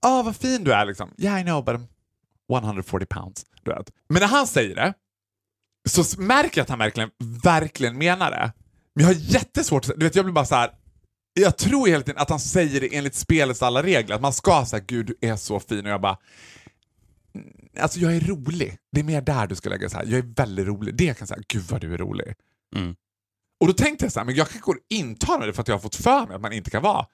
Speaker 1: Åh, vad fin du är liksom. Yeah, I know, but I'm 140 pounds. Du vet. Men när han säger det, så märker jag att han verkligen, verkligen menar det. Men jag har jättesvårt att... Du vet, jag blir bara så här. Jag tror hela tiden att han säger det enligt spelets alla regler. Att man ska säga gud du är så fin och jag bara... Mm, alltså jag är rolig. Det är mer där du ska lägga så här. Jag är väldigt rolig. Det jag kan säga, gud vad du är rolig.
Speaker 2: Mm.
Speaker 1: Och då tänkte jag så här, men jag kanske går intala mig det för att jag har fått för mig att man inte kan vara.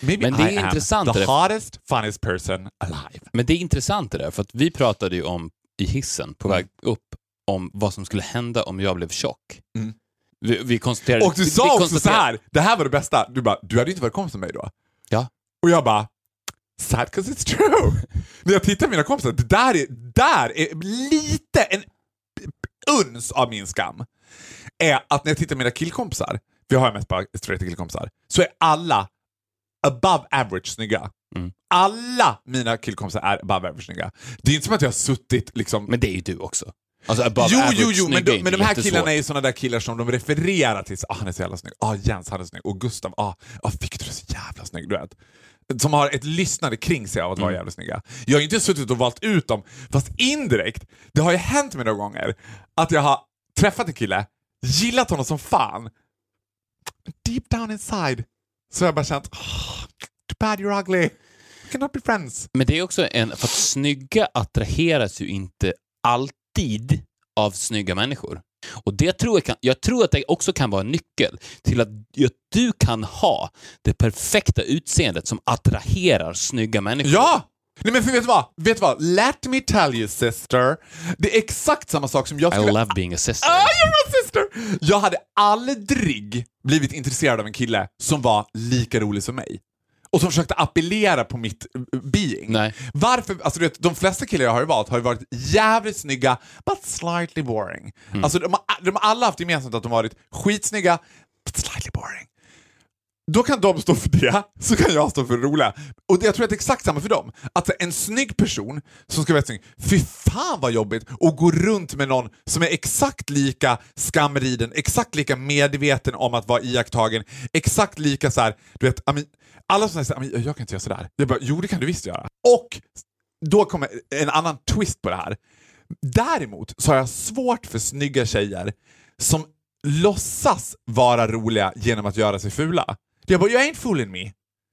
Speaker 1: Maybe
Speaker 2: Men det är
Speaker 1: I am
Speaker 2: intressant
Speaker 1: the
Speaker 2: det.
Speaker 1: hottest, funniest person alive.
Speaker 2: Men det är intressant det där, för att vi pratade ju om i hissen på väg upp om vad som skulle hända om jag blev tjock.
Speaker 1: Mm.
Speaker 2: Vi, vi konstaterade...
Speaker 1: Och du sa
Speaker 2: vi
Speaker 1: också så här, det här var det bästa, du bara, du hade ju inte varit kompis med mig då.
Speaker 2: Ja.
Speaker 1: Och jag bara, sad 'cause it's true. [laughs] När jag tittar på mina kompisar, det där är, där är lite, en uns av min skam, är att när jag tittar på mina killkompisar, för jag har mest bara straighta killkompisar, så är alla above average snygga.
Speaker 2: Mm.
Speaker 1: Alla mina killkompisar är above average snygga. Det är inte som att jag har suttit liksom
Speaker 2: Men det är ju du också. Alltså above
Speaker 1: Jo,
Speaker 2: average
Speaker 1: jo, jo, men de, men de här killarna är ju såna där killar som de refererar till. Ah, han är så jävla snygg. Ah, Jens, han är snygg. Och Gustav, ah, ah Victor är så jävla snygg. Du vet. Som har ett lyssnande kring sig av att vara
Speaker 2: Mm.
Speaker 1: jävla snygga. Jag har inte suttit och valt ut dem, fast indirekt, det har ju hänt mig några gånger att jag har träffat en kille, gillat honom som fan, deep down inside så har jag bara känt, oh, too bad you're ugly. We cannot be friends.
Speaker 2: Men det är också en... För att snygga attraheras ju inte alltid av snygga människor. Och det tror jag, kan, jag tror att det också kan vara en nyckel till att, att du kan ha det perfekta utseendet som attraherar snygga människor.
Speaker 1: Ja! Nej men för vet du vad? Vet du vad? Let me tell you sister. Det är exakt samma sak som jag
Speaker 2: I
Speaker 1: skulle...
Speaker 2: love being a sister.
Speaker 1: Ah, sister! Jag hade aldrig blivit intresserad av en kille som var lika rolig som mig. Och som försökte appellera på mitt eh, being.
Speaker 2: Nej.
Speaker 1: Varför? Alltså, du vet, de flesta killar jag har valt har ju varit jävligt snygga, but slightly boring. Alltså, de, har, de har alla haft gemensamt att de varit skitsnygga, but slightly boring. Då kan de stå för det, så kan jag stå för det roliga. Och det- jag tror att det är exakt samma för dem. Att en snygg person som ska vara snygg, fy fan vad jobbigt att gå runt med någon som är exakt lika skamriden, exakt lika medveten om att vara iakttagen, exakt lika så här, du vet, alla som säger så jag kan inte göra sådär. Jag bara, jo det kan du visst göra. Och då kommer en annan twist på det här. Däremot så har jag svårt för snygga tjejer som låtsas vara roliga genom att göra sig fula. Jag bara, you ain't fooling me.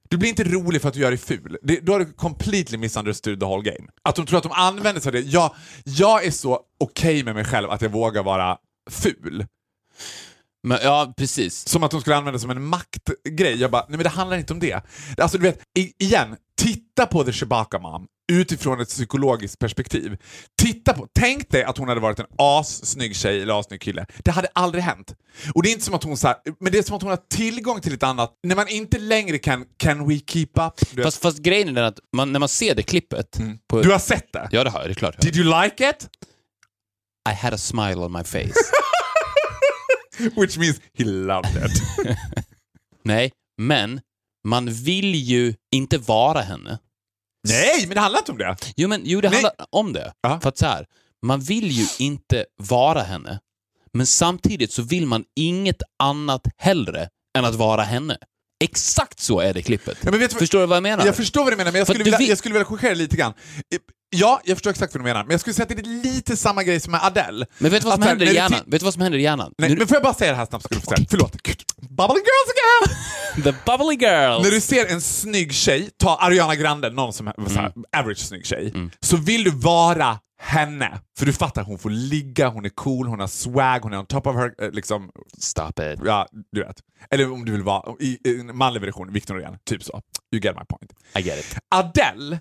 Speaker 1: Du blir inte rolig för att du gör dig ful. Det, då har du completely misunderstood the whole game. Att de tror att de använder sig av det. Jag, jag är så okej med mig själv att jag vågar vara ful.
Speaker 2: Men, ja, precis.
Speaker 1: Som att de skulle använda det som en maktgrej. Jag bara, nej men det handlar inte om det. Alltså du vet, igen, titta på The Chewbacca Mom utifrån ett psykologiskt perspektiv. Titta på, tänk dig att hon hade varit en assnygg tjej eller assnygg kille. Det hade aldrig hänt. Och det är inte som att hon så här, men det är som att hon har tillgång till ett annat, när man inte längre kan, can we keep up?
Speaker 2: Fast, fast grejen är den att man, när man ser det klippet... På,
Speaker 1: du har sett det?
Speaker 2: Ja, det har jag. Det är klart.
Speaker 1: Did you like it?
Speaker 2: I had a smile on my face. [laughs]
Speaker 1: Which means he loved it. [laughs]
Speaker 2: Nej, men man vill ju inte vara henne.
Speaker 1: Nej, men det handlar inte om det.
Speaker 2: Jo, men, jo det
Speaker 1: Nej.
Speaker 2: handlar om det.
Speaker 1: Ja.
Speaker 2: För att så här, man vill ju inte vara henne, men samtidigt så vill man inget annat hellre än att vara henne. Exakt så är det klippet.
Speaker 1: Ja,
Speaker 2: Förstår du vad jag menar?
Speaker 1: Jag förstår vad du menar, men jag skulle, vilja,
Speaker 2: vill-
Speaker 1: jag skulle vilja lite grann. Ja, jag förstår exakt vad du menar, men jag skulle säga att det är lite samma grej som med Adele.
Speaker 2: men vet du vad som
Speaker 1: Att här,
Speaker 2: händer i hjärnan? Vet du vad som händer i hjärnan?
Speaker 1: Nej,
Speaker 2: Nu-
Speaker 1: men får jag bara säga det här snabbt få säga. Förlåt. Bubbly girls again! [laughs]
Speaker 2: The bubbly girls!
Speaker 1: När du ser en snygg tjej, ta Ariana Grande, någon som är
Speaker 2: Mm.
Speaker 1: average snygg tjej, så vill du vara henne. För du fattar, hon får ligga, hon är cool, hon har swag, hon är on top of her, eh, liksom,
Speaker 2: Stop it.
Speaker 1: ja, du vet. Eller om du vill vara i i en manlig version, Victor Norén, typ så. You get my point.
Speaker 2: I get it.
Speaker 1: Adele,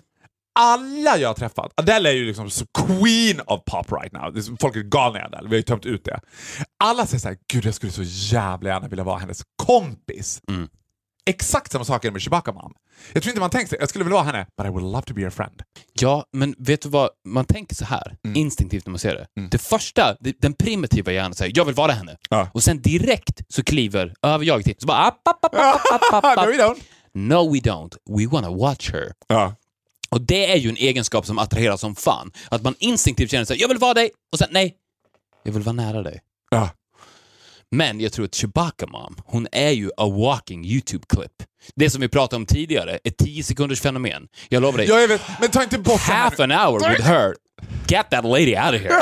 Speaker 1: alla jag har träffat, Adele är ju liksom så queen of pop right now. Folk är galna i Adele, vi har ju tömt ut det. Alla säger såhär, gud jag skulle så jävla gärna vilja vara hennes kompis.
Speaker 2: Mm.
Speaker 1: Exakt samma sak är med Chewbacca Mom. Jag tror inte man tänker sig, jag skulle vilja vara henne, but I would love to be your friend.
Speaker 2: Ja, men vet du vad? Man tänker så här,
Speaker 1: Mm.
Speaker 2: instinktivt när man ser det. Det första, det- den primitiva hjärnan säger jag vill vara henne.
Speaker 1: Ja.
Speaker 2: Och sen direkt så kliver överjaget till. Så bara app, app, app, app, app, app, app. [laughs]
Speaker 1: no, we don't.
Speaker 2: No we don't, we wanna watch her.
Speaker 1: Ja.
Speaker 2: Och det är ju en egenskap som attraherar som fan. Att man instinktivt känner sig jag vill vara dig, och sen nej, jag vill vara nära dig.
Speaker 1: Ja.
Speaker 2: Men jag tror att Chewbacca Mom, hon är ju a walking YouTube-klipp. Det som vi pratade om tidigare, ett 10 sekunders fenomen. Jag lovar dig,
Speaker 1: ja, jag vet, men ta inte bort
Speaker 2: half an hour with her, get that lady out of here. [laughs]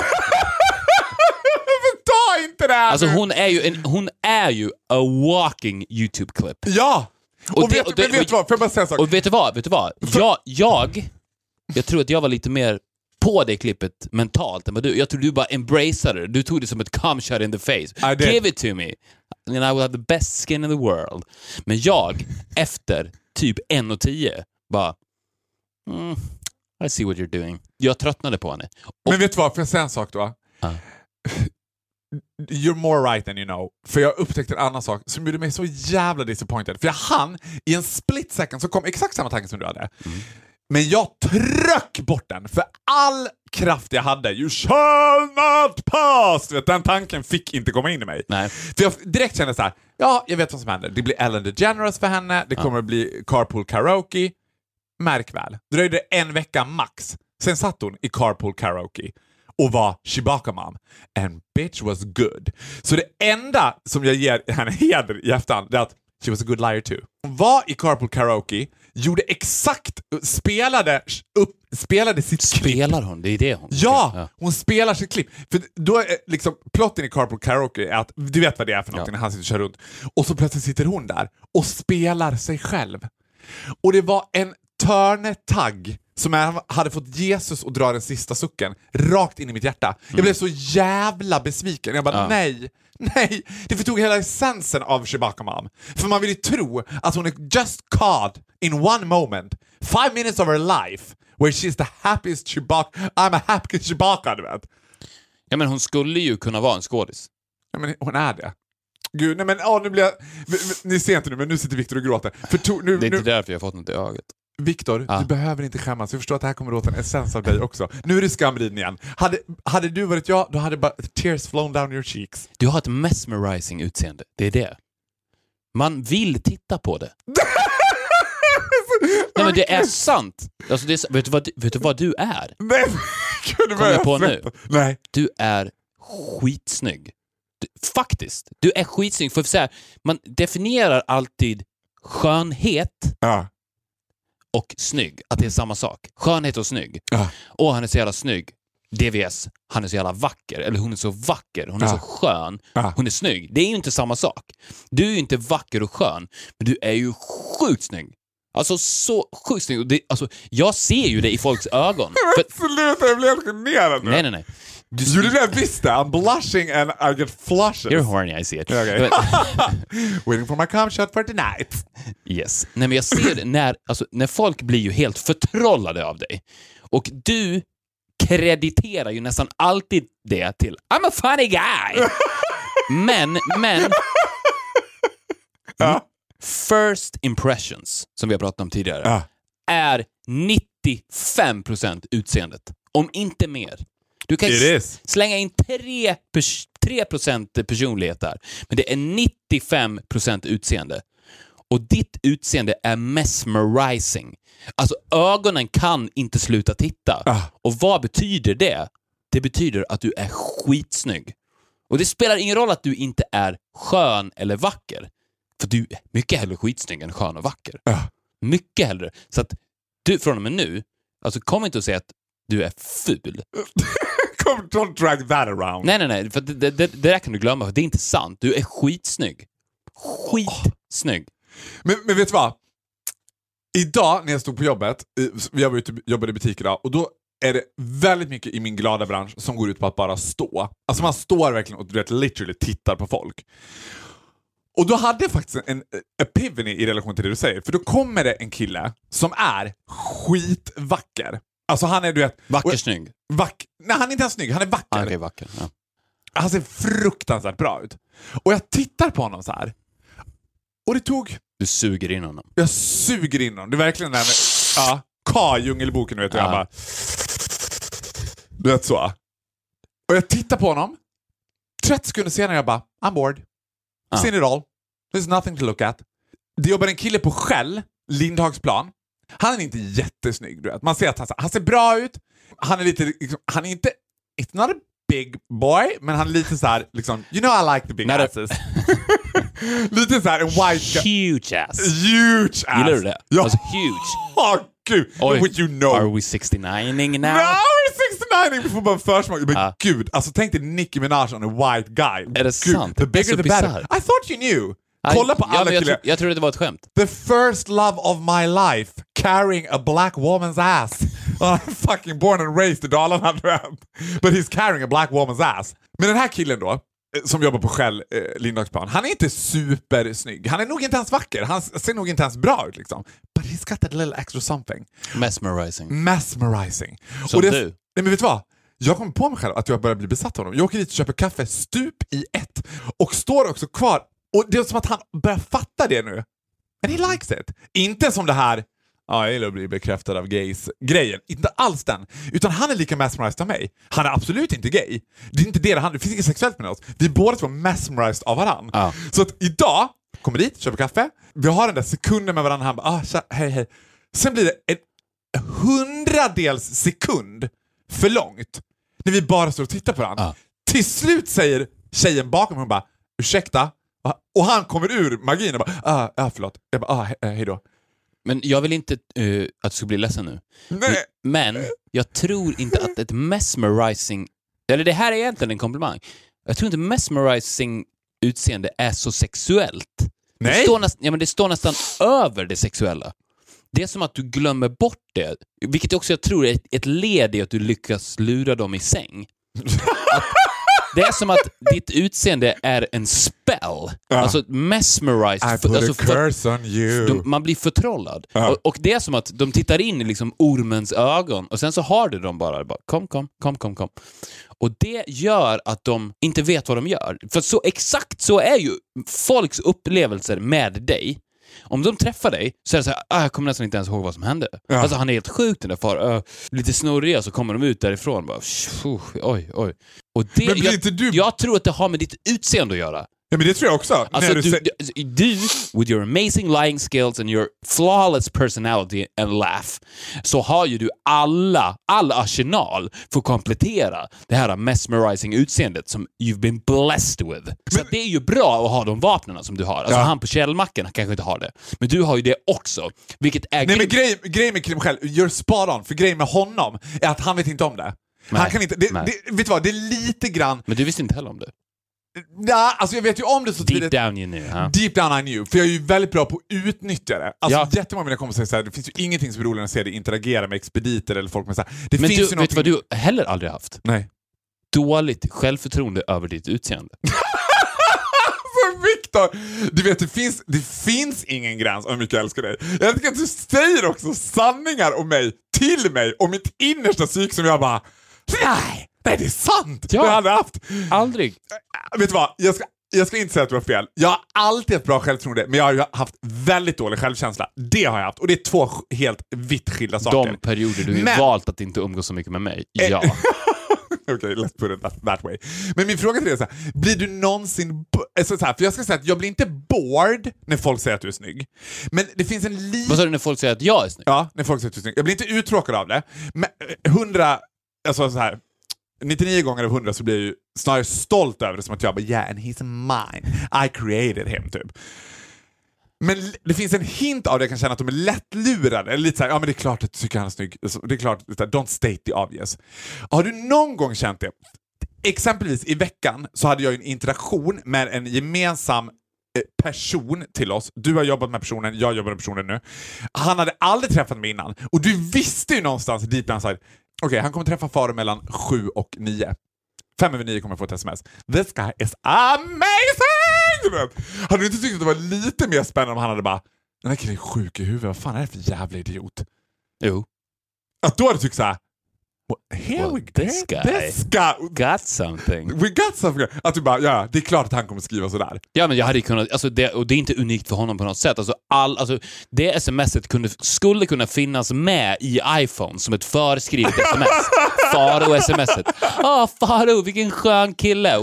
Speaker 1: Ta inte det här
Speaker 2: Alltså hon är ju, en, hon är ju a walking YouTube-klipp.
Speaker 1: Ja! Och,
Speaker 2: Och det-
Speaker 1: vet,
Speaker 2: och det-
Speaker 1: men vet du vad, får jag bara säga en sak?
Speaker 2: Och vet du vad? Vet du vad? Jag, jag, jag tror att jag var lite mer på det klippet mentalt än vad du. Jag tror du bara embraceade det. Du tog det som ett come shot in the face. Give it to me. And I will have the best skin in the world. Men jag, efter typ 1.10, bara... Mm, I see what you're doing. Jag tröttnade på henne.
Speaker 1: Men vet du vad, får jag säga en sak då?
Speaker 2: Ja. [laughs]
Speaker 1: You're more right than you know. För jag upptäckte en annan sak som gjorde mig så jävla disappointed. För jag hann, i en split second så kom exakt samma tanke som du hade.
Speaker 2: Mm.
Speaker 1: Men jag tryck bort den för all kraft jag hade. You shall not pass! Vet, den tanken fick inte komma in i mig.
Speaker 2: Nej.
Speaker 1: För jag direkt kände så här, ja, jag vet vad som händer. Det blir Ellen DeGeneres för henne, det kommer att bli carpool karaoke. Märk väl, dröjde en vecka max. Sen satt hon i carpool karaoke och var Chewbacca mom. And bitch was good. Så det enda som jag ger [laughs] henne heder i efterhand, är att she was a good liar too. Hon var i carpool karaoke, gjorde exakt, spelade, upp, spelade sitt klipp
Speaker 2: Spelar hon? Det är det hon
Speaker 1: Ja, hon spelar sitt klipp. För då är liksom, plotten i Carpool Karaoke är att, du vet vad det är för någonting
Speaker 2: Ja.
Speaker 1: när han sitter och kör runt. Och så plötsligt sitter hon där och spelar sig själv. Och det var en törnetagg som jag hade fått Jesus att dra den sista sucken rakt in i mitt hjärta. Jag blev så jävla besviken. Jag bara,
Speaker 2: Ja.
Speaker 1: nej, nej. Det förtog hela essensen av Chewbacca Mom. För man vill ju tro att hon är just caught in one moment, five minutes of her life, where she's the happiest Chewbacca, I'm a happy Chewbacca, du vet.
Speaker 2: Ja, men hon skulle ju kunna vara en skådis.
Speaker 1: Ja, men hon är det. Gud, nej men åh, nu blir jag... Ni ser inte nu, men nu sitter Viktor och gråter. För to, nu,
Speaker 2: Det är
Speaker 1: nu,
Speaker 2: inte därför jag har fått något i ögat.
Speaker 1: Viktor,
Speaker 2: Ja.
Speaker 1: du behöver inte skämmas. Jag förstår att det här kommer låta en essens av dig också. Nu är det skamriden igen. Hade, hade du varit jag, då hade bara tears flown down your cheeks.
Speaker 2: Du har ett mesmerizing utseende. Det är det. Man vill titta på det. [laughs] Nej men det är sant. Alltså, det är, vet, du vad, vet du vad du är? [laughs]
Speaker 1: Nej, gud,
Speaker 2: Kom jag på nu?
Speaker 1: Nej.
Speaker 2: Du är skitsnygg. Du, faktiskt. Du är skitsnygg. För så här, man definierar alltid skönhet
Speaker 1: Ja.
Speaker 2: Och snygg, att det är samma sak. Skönhet och snygg.
Speaker 1: Ja.
Speaker 2: Åh, han är så jävla snygg. DVS, han är så jävla vacker. Eller hon är så vacker, hon är
Speaker 1: Ja.
Speaker 2: så skön,
Speaker 1: Ja.
Speaker 2: hon är snygg. Det är ju inte samma sak. Du är ju inte vacker och skön, men du är ju sjukt snygg. Alltså så sjukt snygg. Det, alltså, jag ser ju det i folks ögon. [laughs] För,
Speaker 1: Sluta, jag blir helt generad nu.
Speaker 2: nej, nej, nej. Du,
Speaker 1: You didn't miss that. I'm blushing and I get flushes.
Speaker 2: You're horny, I see it.
Speaker 1: Okay. [laughs] Waiting for my cum shot for tonight.
Speaker 2: Yes. Nej, men jag ser det när, alltså, när folk blir ju helt förtrollade av dig. Och du krediterar ju nästan alltid det till I'm a funny guy. Men, men,
Speaker 1: Ja.
Speaker 2: first impressions, som vi har pratat om tidigare,
Speaker 1: Ja.
Speaker 2: är 95% utseendet. Om inte mer. Du kan slänga in 3%, pers 3 personlighet där, men det är 95% utseende. Och ditt utseende är mesmerizing. Alltså ögonen kan inte sluta titta.
Speaker 1: Ah.
Speaker 2: Och vad betyder det? Det betyder att du är skitsnygg. Och det spelar ingen roll att du inte är skön eller vacker. För du är mycket hellre skitsnygg än skön och vacker.
Speaker 1: Ah.
Speaker 2: Mycket hellre. Så att du från och med nu, alltså kom inte och säga att du är ful. [laughs]
Speaker 1: Come, don't drag that around.
Speaker 2: Nej, nej, nej. För det, det, det, där kan du glömma, det är inte sant. Du är skitsnygg. Skitsnygg.
Speaker 1: Men, men vet du vad? Idag när jag stod på jobbet, jag var ute jobbade i butik idag, och då är det väldigt mycket i min glada bransch som går ut på att bara stå. Alltså man står verkligen och du vet, literally tittar på folk. Och då hade jag faktiskt en, en epiphany i relation till det du säger, för då kommer det en kille som är skitvacker. Alltså han är du vet...
Speaker 2: Vacker
Speaker 1: och-
Speaker 2: snygg.
Speaker 1: Vack, nej han är inte ens snygg, han är vacker.
Speaker 2: Ah, okej, vacker. Ja.
Speaker 1: Han ser fruktansvärt bra ut. Och jag tittar på honom så här. Och det tog
Speaker 2: Du suger in honom.
Speaker 1: jag suger in honom. Det är verkligen det här med ja, Ka, Djungelboken, du vet. Och jag
Speaker 2: Ja.
Speaker 1: bara... Du vet så. Och jag tittar på honom. 30 sekunder senare jag bara, I'm bored.
Speaker 2: Ja.
Speaker 1: Seen it all. There's nothing to look at. Det jobbar en kille på Shell, Lindhagsplan. Han är inte jättesnygg, du vet. Man ser att han, han ser bra ut. Han är lite, liksom, han är inte, it's not a big boy, men han är lite så här, liksom, you know I like the big
Speaker 2: Not
Speaker 1: asses. [laughs] lite så här en white.
Speaker 2: Huge ass.
Speaker 1: Huge ass!
Speaker 2: Gillar du det?
Speaker 1: Ja.
Speaker 2: Alltså huge.
Speaker 1: Åh gud!
Speaker 2: Oj.
Speaker 1: Would you know?
Speaker 2: Are we 69ing now?
Speaker 1: No, we're 69! Vi får bara en försmak. Men
Speaker 2: Ja.
Speaker 1: gud, alltså tänk dig Nicki Minaj on a white guy.
Speaker 2: Är det
Speaker 1: gud,
Speaker 2: sant?
Speaker 1: The bigger the better. I thought you knew! Kolla på
Speaker 2: ja,
Speaker 1: alla
Speaker 2: men jag, tro, jag trodde det var ett skämt.
Speaker 1: The first love of my life, carrying a black woman's ass. [laughs] I'm fucking born and raised i Dalarna. But he's carrying a black woman's ass. Men den här killen då, eh, som jobbar på Shell, eh, Lindhagsplan, han är inte supersnygg. Han är nog inte ens vacker. Han ser nog inte ens bra ut liksom. But he's got that little extra something.
Speaker 2: Mesmerizing.
Speaker 1: Mesmerizing.
Speaker 2: Som
Speaker 1: det,
Speaker 2: du.
Speaker 1: Nej men vet du vad? Jag kommer på mig själv att jag börjar bli besatt av honom. Jag åker dit och köper kaffe stup i ett och står också kvar. Och det är som att han börjar fatta det nu. And he likes it. Inte som det här Ja, jag gillar att bli bekräftad av gays-grejen. Inte alls den. Utan han är lika mesmerized av mig. Han är absolut inte gay. Det är inte det handlar Det finns inget sexuellt med oss. Vi är båda två mesmerized av varandra.
Speaker 2: Ja.
Speaker 1: Så att idag, kommer dit, köper kaffe. Vi har den där sekunden med varandra. Han bara, ah, tja, hej hej. Sen blir det en hundradels sekund för långt när vi bara står och tittar på varandra.
Speaker 2: Ja.
Speaker 1: Till slut säger tjejen bakom hon bara, ursäkta? Och han kommer ur magin och bara, ah, ah förlåt. Jag bara, ah, he- hej då.
Speaker 2: Men jag vill inte eh, att du ska bli ledsen nu.
Speaker 1: Nej.
Speaker 2: Men jag tror inte att ett mesmerizing... Eller det här är egentligen en komplimang. Jag tror inte mesmerizing utseende är så sexuellt. Det
Speaker 1: Nej.
Speaker 2: står, näst, ja, men det står nästan över det sexuella. Det är som att du glömmer bort det, vilket också jag tror är ett, ett led i att du lyckas lura dem i säng. [laughs] Att, det är som att ditt utseende är en spell. Alltså mesmerized.
Speaker 1: I put
Speaker 2: alltså,
Speaker 1: a curse on you.
Speaker 2: de, man blir förtrollad.
Speaker 1: Ja.
Speaker 2: Och, och det är som att de tittar in i liksom ormens ögon och sen så har du dem bara, bara kom, kom, kom, kom, kom. Och det gör att de inte vet vad de gör. För så exakt så är ju folks upplevelser med dig. Om de träffar dig så är det så här, ah, jag kommer nästan inte ens ihåg vad som hände.
Speaker 1: Ja.
Speaker 2: Alltså han är helt sjuk den där far. Uh, lite snurriga så kommer de ut därifrån bara, "Tjo, oj, oj. Och det,
Speaker 1: Men blir
Speaker 2: jag,
Speaker 1: inte du-
Speaker 2: jag tror att det har med ditt utseende att göra.
Speaker 1: Ja, men det tror jag också.
Speaker 2: Alltså du,
Speaker 1: säger-
Speaker 2: du, du, with your amazing lying skills and your flawless personality and laugh, så har ju du alla, all arsenal för att komplettera det här mesmerizing utseendet som you've been blessed with. Så att det är ju bra att ha de vapnen som du har. Alltså
Speaker 1: Ja.
Speaker 2: han på källmacken kanske inte har det, men du har ju det också. Vilket är
Speaker 1: Nej men
Speaker 2: grymt.
Speaker 1: grej, grejen med Kim själv, you're spot on, för grejen med honom är att han vet inte om det.
Speaker 2: Nej,
Speaker 1: Han kan inte, det, det, vet du vad, det är lite grann,
Speaker 2: Men du visste inte heller om det.
Speaker 1: Ja, alltså jag vet ju om det så
Speaker 2: Deep
Speaker 1: tydligt.
Speaker 2: down you knew. huh?
Speaker 1: Deep down I knew, för jag är ju väldigt bra på att utnyttja det. Alltså
Speaker 2: Ja.
Speaker 1: jättemånga av mina kompisar säger såhär, det finns ju ingenting som är roligare än att se dig interagera med expediter eller folk med såhär. Det
Speaker 2: Men
Speaker 1: finns
Speaker 2: du,
Speaker 1: ju
Speaker 2: vet du vad
Speaker 1: någonting-
Speaker 2: du heller aldrig haft?
Speaker 1: Nej.
Speaker 2: Dåligt självförtroende över ditt utseende. [laughs]
Speaker 1: Viktor! Du vet, det finns, det finns ingen gräns om hur mycket jag älskar dig. Jag tycker att du säger också sanningar om mig, till mig, och mitt innersta psyke som jag bara, nej, nej det är sant!
Speaker 2: Ja.
Speaker 1: Det har jag aldrig haft.
Speaker 2: Aldrig.
Speaker 1: Vet du vad? Jag ska, jag ska inte säga att du har fel. Jag har alltid haft bra självförtroende, men jag har haft väldigt dålig självkänsla. Det har jag haft, och det är två helt vitt skilda saker.
Speaker 2: De perioder du
Speaker 1: Men-
Speaker 2: valt att inte umgås så mycket med mig,
Speaker 1: Eh,
Speaker 2: ja. [laughs]
Speaker 1: Okej, let's put it that, that way. Men min fråga till dig är så här, blir du någonsin... Alltså så här, för jag ska säga att jag blir inte bored när folk säger att du är snygg. Men det finns en
Speaker 2: Vad
Speaker 1: liten...
Speaker 2: sa du när folk säger att jag är snygg?
Speaker 1: Ja, när folk säger att du är snygg. Jag blir inte uttråkad av det. Men eh, 100... Alltså så här... 99 gånger av 100 så blir jag ju snarare stolt över det som att jag bara yeah and he's mine. I created him typ. Men det finns en hint av det jag kan känna att de är lättlurade. Eller lite såhär, ja men det är klart att du tycker han är snygg. Alltså, det är klart, don't state the obvious. Har du någon gång känt det? Exempelvis i veckan så hade jag en interaktion med en gemensam eh, person till oss. Du har jobbat med personen, jag jobbar med personen nu. Han hade aldrig träffat mig innan och du visste ju någonstans deep inside, okej han kommer träffa Faro mellan 7 och 9. Fem över nio kommer jag få ett sms. This guy is amazing! Hade du inte tyckt att det var lite mer spännande om han hade bara den här killen är sjuk i huvudet, vad fan är det för jävla idiot?
Speaker 2: Jo.
Speaker 1: Att då hade du tyckt såhär, "Well, here
Speaker 2: Well,
Speaker 1: we
Speaker 2: this guy."
Speaker 1: this guy
Speaker 2: Got something.
Speaker 1: We got something. Att du bara, ja, det är klart att han kommer skriva sådär.
Speaker 2: Ja, men jag hade kunnat, alltså det, och det är inte unikt för honom på något sätt. Alltså all, alltså det smset kunde, skulle kunna finnas med i iPhone som ett förskrivet sms. Faro-smset. Ah, Faro, vilken skön kille.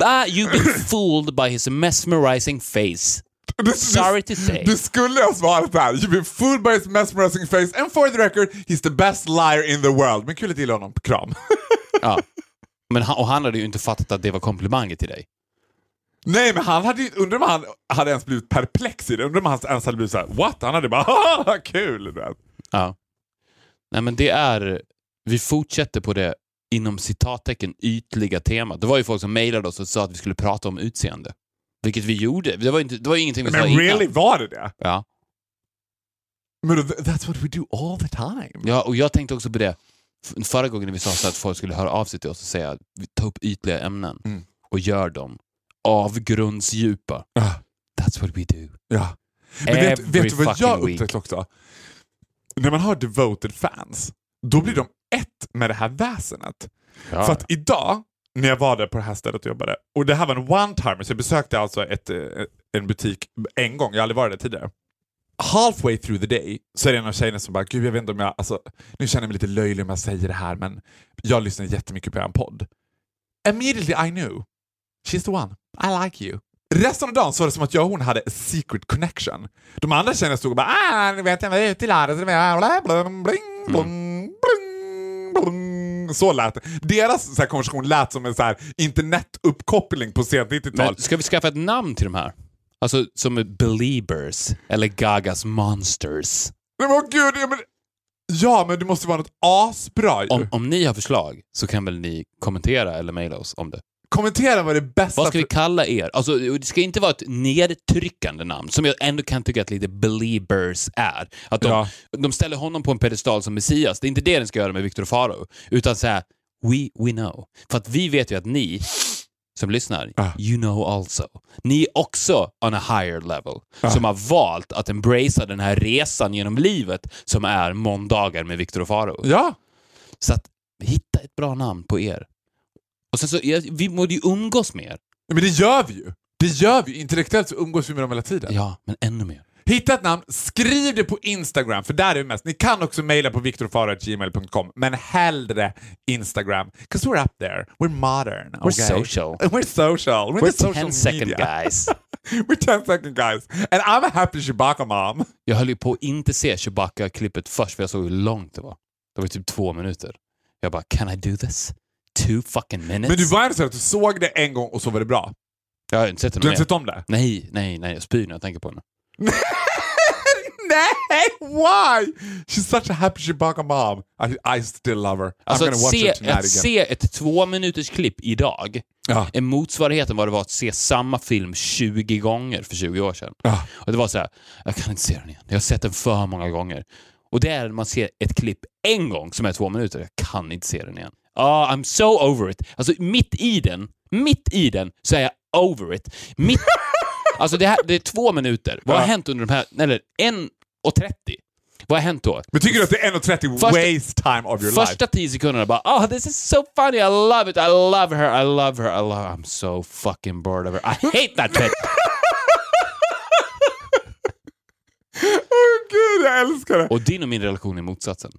Speaker 2: Ah, you've been fooled by his mesmerizing face.
Speaker 1: Det,
Speaker 2: Sorry to say.
Speaker 1: Det skulle ha svarat där. You've been fooled by his mesmerizing face and for the record, he's the best liar in the world. Men kul att gilla honom. Kram.
Speaker 2: Ja. Men han, och han hade ju inte fattat att det var komplimanger till dig.
Speaker 1: Nej, men han hade ju, undrar om han hade ens blivit perplex i det. Undrar om han ens hade blivit såhär, what? Han hade bara, [laughs] haha, kul!
Speaker 2: Ja. Nej, men det är... Vi fortsätter på det inom citattecken ytliga temat. Det var ju folk som mejlade oss och sa att vi skulle prata om utseende. Vilket vi gjorde. Det var, inte, det var ingenting vi sa
Speaker 1: Men
Speaker 2: innan.
Speaker 1: really, var det det?
Speaker 2: Ja.
Speaker 1: Men that's what we do all the time.
Speaker 2: ja, och jag tänkte också på det förra gången när vi sa så att folk skulle höra av sig till oss och säga att vi tar upp ytliga ämnen
Speaker 1: Mm.
Speaker 2: och gör dem avgrundsdjupa.
Speaker 1: Ah,
Speaker 2: That's what we do.
Speaker 1: ja. Men vet,
Speaker 2: Every
Speaker 1: vet du vad jag
Speaker 2: fucking week.
Speaker 1: upptäckt också? När man har devoted fans, då blir de ett med det här väsenet.
Speaker 2: Ja.
Speaker 1: För att idag, när jag var där på det här stället och jobbade, och det här var en one-timer, så jag besökte alltså ett, eh, en butik en gång, jag har aldrig varit där tidigare. Halfway through the day så är det en av tjejerna som bara, gud jag vet inte om jag, alltså, nu känner jag mig lite löjlig om jag säger det här men jag lyssnar jättemycket på er podd. Immediately I knew, she's the one, I like you. Resten av dagen så var det som att jag och hon hade a secret connection. De andra tjejerna stod och bara ah, nu vet jag är ute i landet, bla, bla, bling, blong, bling, blong. Så lät det. Deras så här, konversation lät som en så här, internetuppkoppling på sent 90-tal.
Speaker 2: Men ska vi skaffa ett namn till de här? Alltså som Beliebers eller Gagas Monsters.
Speaker 1: Nej, men, åh, gud, ja, men, ja, men det måste vara något asbra ju.
Speaker 2: Om, om ni har förslag så kan väl ni kommentera eller mejla oss om det.
Speaker 1: Kommentera vad det bästa...
Speaker 2: Vad ska vi kalla er? Alltså, det ska inte vara ett nedtryckande namn, som jag ändå kan tycka att lite Beliebers är. Att de,
Speaker 1: Ja.
Speaker 2: de ställer honom på en pedestal som Messias. Det är inte det den ska göra med Victor Faro, utan säga we, we know. För att vi vet ju att ni som lyssnar,
Speaker 1: Ja.
Speaker 2: you know also. Ni är också on a higher level, som har valt att embracea den här resan genom livet som är måndagar med Victor Faro.
Speaker 1: Ja,
Speaker 2: Så att hitta ett bra namn på er. Och sen så, vi borde ju umgås mer.
Speaker 1: men det gör vi ju. Det gör vi. Intellektuellt så umgås vi med dem hela tiden.
Speaker 2: Ja, men ännu mer.
Speaker 1: Hitta ett namn, skriv det på Instagram, för där är det mest. Ni kan också mejla på viktorfaro.gmail.com, men hellre Instagram. 'Cause we're up there. We're modern.
Speaker 2: We're
Speaker 1: okay?
Speaker 2: social. [laughs]
Speaker 1: We're social. We're,
Speaker 2: We're
Speaker 1: social
Speaker 2: 10 second
Speaker 1: media.
Speaker 2: guys. [laughs]
Speaker 1: We're 10 second guys. And I'm a happy Chewbacca mom. [laughs]
Speaker 2: Jag höll ju på att inte se Chewbacca-klippet först, för jag såg hur långt det var. Det var typ två minuter. Jag bara, can I do this? Two fucking minutes?
Speaker 1: Men du var ändå så att du såg det en gång och så var det bra.
Speaker 2: Jag har inte sett det
Speaker 1: Du har inte sett om det?
Speaker 2: Nej, nej, nej. Jag spyr när jag tänker på henne. [laughs]
Speaker 1: Nej, why? She's such a happy Chewbacca mom. I, I still love her.
Speaker 2: Alltså
Speaker 1: I'm gonna watch
Speaker 2: se,
Speaker 1: her tonight
Speaker 2: att
Speaker 1: again.
Speaker 2: se ett två minuters klipp idag
Speaker 1: Ja.
Speaker 2: är motsvarigheten vad det var att se samma film 20 gånger för 20 år sedan.
Speaker 1: Ja.
Speaker 2: Och det var så här, jag kan inte se den igen. Jag har sett den för många gånger. Och det är när man ser ett klipp en gång som är två minuter. Jag kan inte se den igen. Ah, I'm so over it. Alltså mitt i den, mitt i den så är jag over it. Mitt, [laughs] alltså det, här, det är två minuter. Vad har hänt under de här, eller en och 30? Vad har hänt då?
Speaker 1: Men tycker du att det är 1.30
Speaker 2: Första-
Speaker 1: waste time of your life?
Speaker 2: Första tio sekunderna bara oh this is so funny, I love it, I love her, I love her, I love I'm so fucking bored of her. I hate that bitch! [laughs]
Speaker 1: Åh gud, jag älskar det!
Speaker 2: Och din och min relation är motsatsen.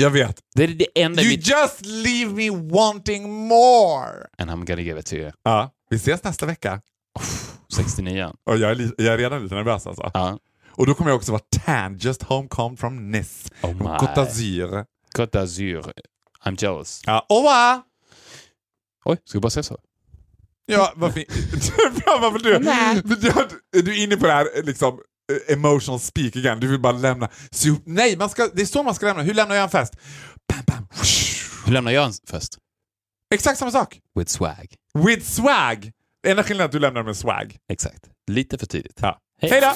Speaker 1: Jag vet.
Speaker 2: Det är det enda
Speaker 1: You
Speaker 2: mitt...
Speaker 1: just leave me wanting more.
Speaker 2: And I'm gonna give it to you.
Speaker 1: Ja, vi ses nästa vecka.
Speaker 2: 69
Speaker 1: Och jag är, jag är redan lite nervös alltså.
Speaker 2: Ja.
Speaker 1: Och då kommer jag också vara tan, just home come from Nice.
Speaker 2: Oh my.
Speaker 1: Côte d'Azur.
Speaker 2: Côte d'Azur. I'm jealous.
Speaker 1: Ja, au revoir!
Speaker 2: Oj, ska vi bara säga så?
Speaker 1: Ja, vad fint. Ja, [laughs] Varför du, du, är du inne på det här liksom, Eh, emotional speak again. Du vill bara lämna. So, nej, man ska, det är så man ska lämna. Hur lämnar jag en fest? Bam, bam.
Speaker 2: Hur lämnar jag en fest?
Speaker 1: Exakt samma sak.
Speaker 2: With swag.
Speaker 1: With swag! Enda skillnaden är att du lämnar med swag.
Speaker 2: Exakt. Lite för tidigt.
Speaker 1: Ja.
Speaker 2: Hej.
Speaker 1: Hej då!